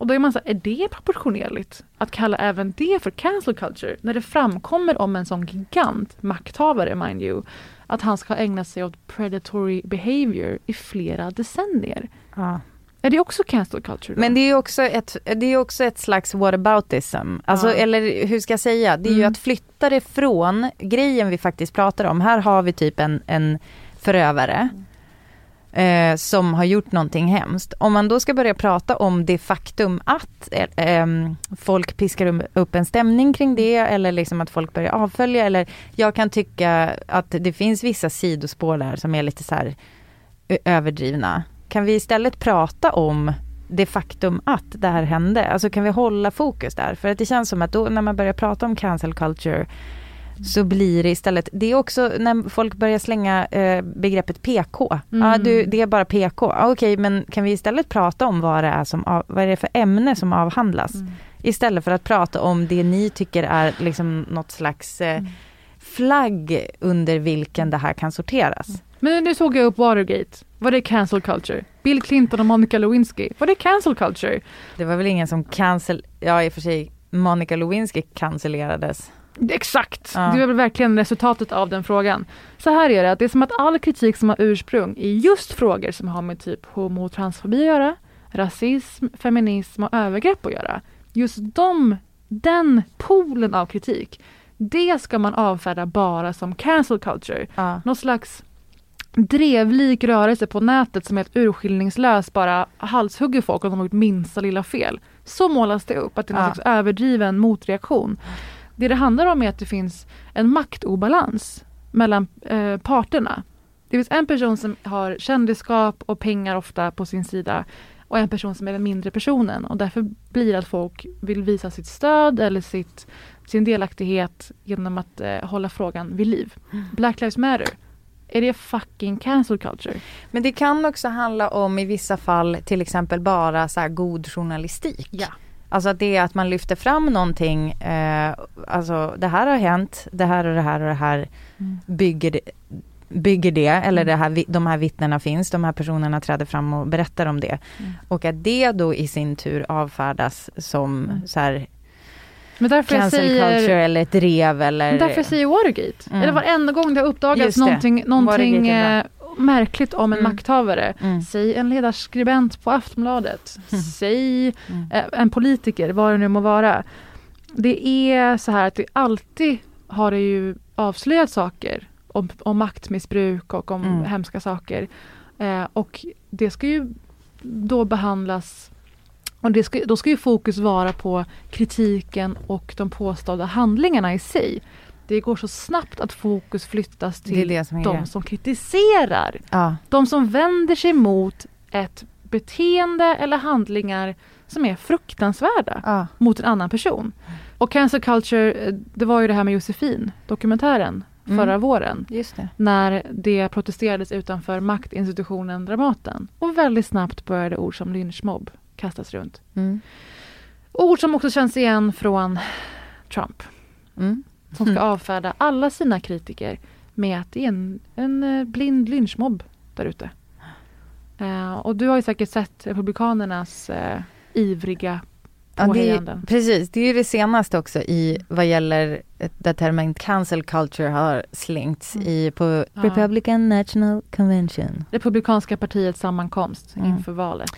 Och då är man så här, är det proportionerligt att kalla även det för cancel culture? När det framkommer om en sån gigant, makthavare mind you, att han ska ägna sig åt predatory behavior i flera decennier. Ja. Är det också cancel culture? Då? Men det är ju också ett, det är också ett slags whataboutism. Alltså, Ja. eller hur ska jag säga? Det är ju Mm. att flytta det från grejen vi faktiskt pratar om. Här har vi typ en, en förövare eh, som har gjort någonting hemskt. Om man då ska börja prata om det faktum att eh, ehm, folk piskar um, upp en stämning kring det eller liksom att folk börjar avfölja eller jag kan tycka att det finns vissa sidospår där som är lite så här överdrivna. Kan vi istället prata om det faktum att det här hände? Alltså kan vi hålla fokus där? För att det känns som att då när man börjar prata om cancel culture så blir det istället, det är också när folk börjar slänga eh, begreppet PK. Mm. Ja, du, det är bara PK. Ja, Okej, men kan vi istället prata om vad det är, som av, vad är det för ämne som avhandlas? Mm. Istället för att prata om det ni tycker är liksom något slags eh, flagg under vilken det här kan sorteras. Men nu såg jag upp Watergate. Var det cancel culture? Bill Clinton och Monica Lewinsky. Var det cancel culture? Det var väl ingen som cancel, ja i och för sig Monica Lewinsky cancellerades. Exakt! Ja. Det var väl verkligen resultatet av den frågan. Så här är det, att det är som att all kritik som har ursprung i just frågor som har med typ homo och transfobi att göra, rasism, feminism och övergrepp att göra. Just de, den poolen av kritik, det ska man avfärda bara som cancel culture. Ja. Någon slags drevlik rörelse på nätet som helt urskillningslöst bara halshugger folk om de har gjort minsta lilla fel. Så målas det upp, att det är någon Ja. slags överdriven motreaktion. Det det handlar om är att det finns en maktobalans mellan eh, parterna. Det finns en person som har kändisskap och pengar ofta på sin sida och en person som är den mindre personen och därför blir att folk vill visa sitt stöd eller sitt, sin delaktighet genom att eh, hålla frågan vid liv. Black Lives Matter. Är det fucking cancel culture? Men det kan också handla om i vissa fall till exempel bara så god journalistik. Ja. Alltså det är att man lyfter fram någonting, eh, alltså det här har hänt, det här och det här och det här Mm. bygger bygger det eller Mm. det här, vi- de här vittnena finns, de här personerna träder fram och berättar om det. Mm. Och att det då i sin tur avfärdas som Mm. så här Men därför jag cancel säger, culture eller ett drev eller... därför jag säger Watergate. Mm. Eller varenda gång det har uppdagats någonting, någonting märkligt om en Mm. makthavare. Mm. Säg en ledarskribent på Aftonbladet. Säg Mm. eh, en politiker, vad det nu må vara. Det är så här att det alltid har det ju avslöjat saker om, om maktmissbruk och om Mm. hemska saker. Eh, och det ska ju då behandlas och det ska, då ska ju fokus vara på kritiken och de påstådda handlingarna i sig. Det går så snabbt att fokus flyttas Det till det som är de som kritiserar. Ja. De som vänder sig mot ett beteende eller handlingar som är fruktansvärda Ja. mot en annan person. Och cancel culture, eh, det var ju det här med Josefin, dokumentären, Mm. förra våren. Just det. När det protesterades utanför maktinstitutionen Dramaten. Och väldigt snabbt började ord som lynchmobb kastas runt. Mm. Ord som också känns igen från Trump. Mm. Som ska Mm. avfärda alla sina kritiker med att det är en, en eh, blind lynchmobb där ute. Eh, och du har ju säkert sett Republikanernas eh, ivriga Ja, det är, precis, det är ju det senaste också i vad gäller där termen cancel culture har slängts Mm. i på Ja. Republican National Convention. Republikanska partiets sammankomst Mm. inför valet.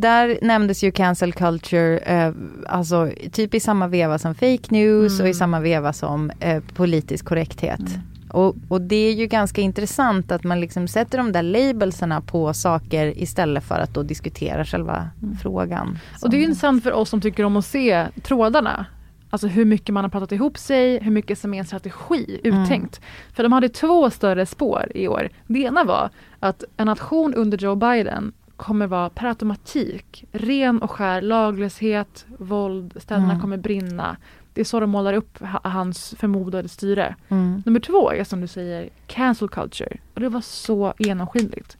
Där nämndes ju cancel culture, eh, alltså typ i samma veva som fake news Mm. och i samma veva som eh, politisk korrekthet. Mm. Och, och det är ju ganska intressant att man liksom sätter de där labelsarna på saker istället för att då diskutera själva Mm. frågan. Och det är ju intressant för oss som tycker om att se trådarna. Alltså hur mycket man har pratat ihop sig, hur mycket som är en strategi Mm. uttänkt. För de hade två större spår i år. Det ena var att en nation under Joe Biden kommer vara per automatik ren och skär laglöshet, våld, städerna Mm. kommer brinna. Det är så de målar upp ha- hans förmodade styre. Mm. Nummer två är som du säger cancel culture. Och det var så genomskinligt.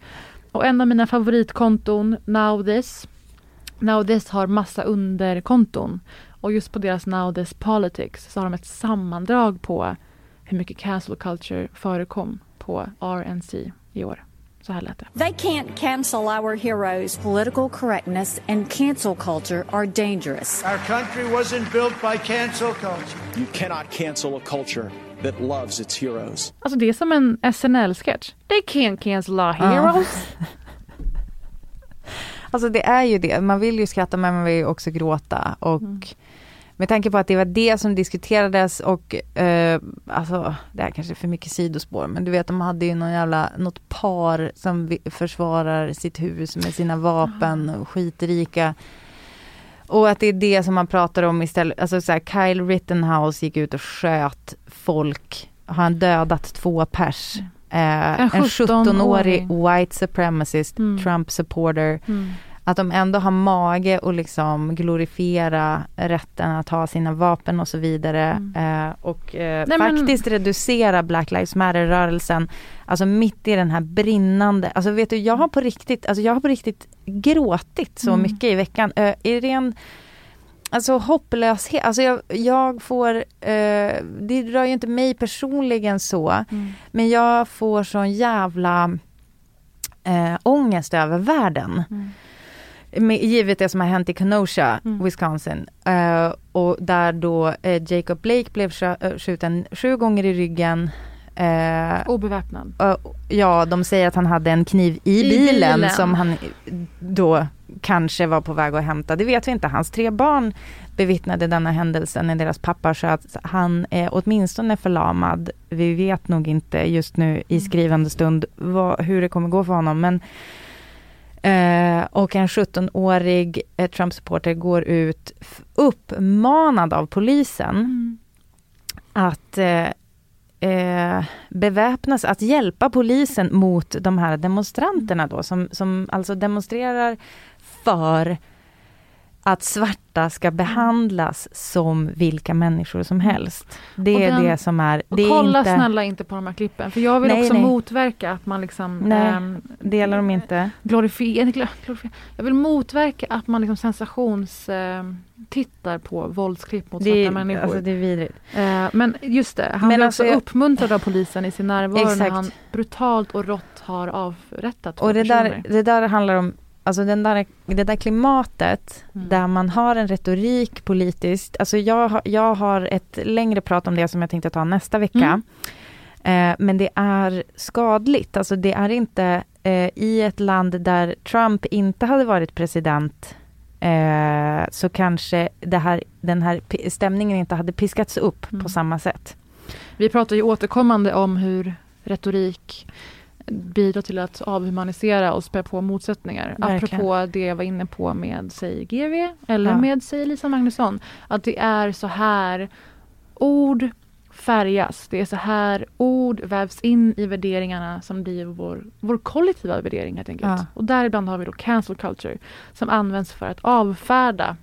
Och en av mina favoritkonton, Now This. Now This har massa underkonton. Och just på deras Now This Politics så har de ett sammandrag på hur mycket cancel culture förekom på RNC i år. Så här lät det. They can't cancel our heroes. Political correctness and cancel culture are dangerous. Our country wasn't built by cancel culture. You cannot cancel a culture that loves its heroes. Alltså det är som en SNL-sketch. They can't cancel our heroes. Alltså det är ju det, man vill ju skratta men man vill ju också gråta och Mm. Med tanke på att det var det som diskuterades och eh, alltså det här kanske är för mycket sidospår men du vet de hade ju någon jävla, något par som försvarar sitt hus med sina vapen och skitrika. Och att det är det som man pratar om istället, alltså så här, Kyle Rittenhouse gick ut och sköt folk, har han dödat två pers. Eh, en 17-årig white supremacist, Mm. Trump supporter. Mm. Att de ändå har mage och liksom glorifiera rätten att ha sina vapen och så vidare. Eh, och eh, Nej, men- faktiskt reducera Black Lives Matter-rörelsen. Alltså mitt i den här brinnande, alltså vet du jag har på riktigt, alltså jag har på riktigt gråtit så Mm. mycket i veckan. Eh, I ren Alltså hopplöshet, alltså jag, jag får, eh, det rör ju inte mig personligen så, Mm. men jag får sån jävla eh, ångest över världen. Mm. Med, givet det som har hänt i Kenosha, Mm. Wisconsin. Eh, och där då eh, Jacob Blake blev eh, skjuten sju gånger i ryggen. Eh, Obeväpnad. ja, de säger att han hade en kniv i, I bilen, bilen. som han då kanske var på väg att hämta. Det vet vi inte. Hans tre barn bevittnade denna händelse när deras pappa sköt. Han är åtminstone förlamad. Vi vet nog inte just nu i skrivande stund vad, hur det kommer gå för honom. Men Eh, och en 17-årig eh, Trump-supporter går ut uppmanad av polisen Mm. att eh, eh, beväpnas, att hjälpa polisen mot de här demonstranterna då som, som alltså demonstrerar för att svarta ska behandlas som vilka människor som helst. Det Och är den- det som är... Och Det är kolla inte, snälla inte på de här klippen. För jag vill Nej, också nej. motverka att man liksom Nej, ehm, delar de inte. glorifierar. Jag vill motverka att man liksom sensations... ehm, tittar på våldsklipp mot är- svarta människor. alltså, det är vidrigt. Eh, men just det, han Men blir alltså också jag- uppmuntrad av polisen i sin närvaro när Exakt. han brutalt och rått har avrättat två Och det där, personer. det där handlar om, alltså den där, det där klimatet Mm. där man har en retorik politiskt. Alltså jag, har- jag har ett längre prat om det som jag tänkte ta nästa vecka. Mm. Eh, men det är skadligt. Alltså det är inte eh, i ett land där Trump inte hade varit president eh, så kanske här, den här stämningen inte hade piskats upp Mm. på samma sätt. Vi pratar ju återkommande om hur retorik bidrar till att avhumanisera och spä på motsättningar. Verkligen. Apropå det jag var inne på med, säg GV eller Ja. med, säg Lisa Magnusson. Att det är så här ord färgas. Det är så här ord vävs in i värderingarna som blir vår, vår kollektiva värdering helt enkelt. Ja. Och däribland har vi då cancel culture som används för att avfärda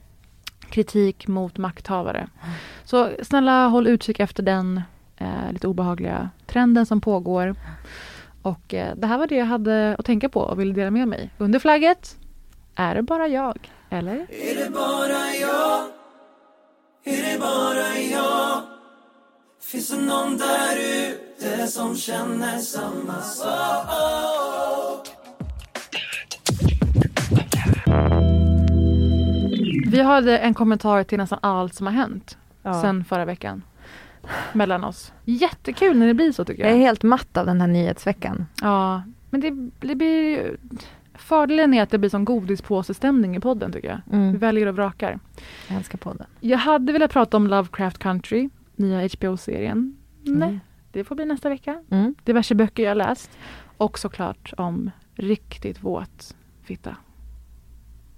kritik mot makthavare. Så snälla håll utkik efter den eh, lite obehagliga trenden som pågår. Och eh, det här var det jag hade att tänka på och ville dela med mig. Under flagget, är det bara jag? Eller? Är det bara jag? Är det bara jag? Finns det någon där ute som känner samma sak? Vi hade en kommentar till nästan allt som har hänt Ja. sen förra veckan. Mellan oss. Jättekul när det blir så tycker Jag jag. är helt matt av den här nyhetsveckan. Ja, men det, det blir ju... Fördelen är att det blir som godispåsestämning i podden tycker jag. Mm. Vi väljer och vrakar. Jag älskar podden. Jag hade velat prata om Lovecraft Country, nya HBO-serien. Nej, Mm. det får bli nästa vecka. Mm. Diverse böcker jag läst. Och såklart om riktigt våt fitta.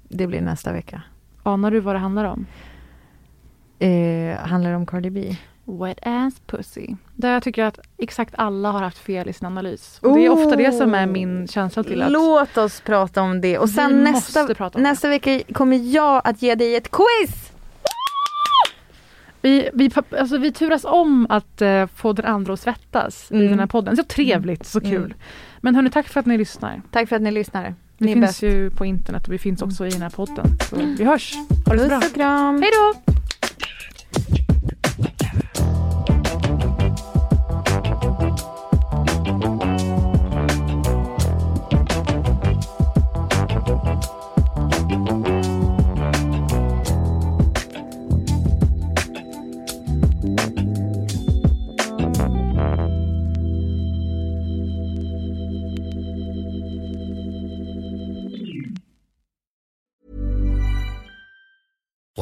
Det blir nästa vecka. Anar du vad det handlar om? Eh, handlar det om Cardi B? Wet ass pussy. Där jag tycker att exakt alla har haft fel i sin analys. Och det är ofta det som är min känsla till att Låt oss prata om det. Och sen nästa, nästa vecka kommer jag att ge dig ett quiz! vi, vi, alltså vi turas om att eh, få den andra att svettas i Mm. den här podden. Så trevligt, så kul. Mm. Men hörni, tack för att ni lyssnar. Tack för att ni lyssnar. Vi Ni finns bäst. ju på internet och vi finns också i den här podden. Så vi hörs. Ha det så bra. Puss och kram. Hej då!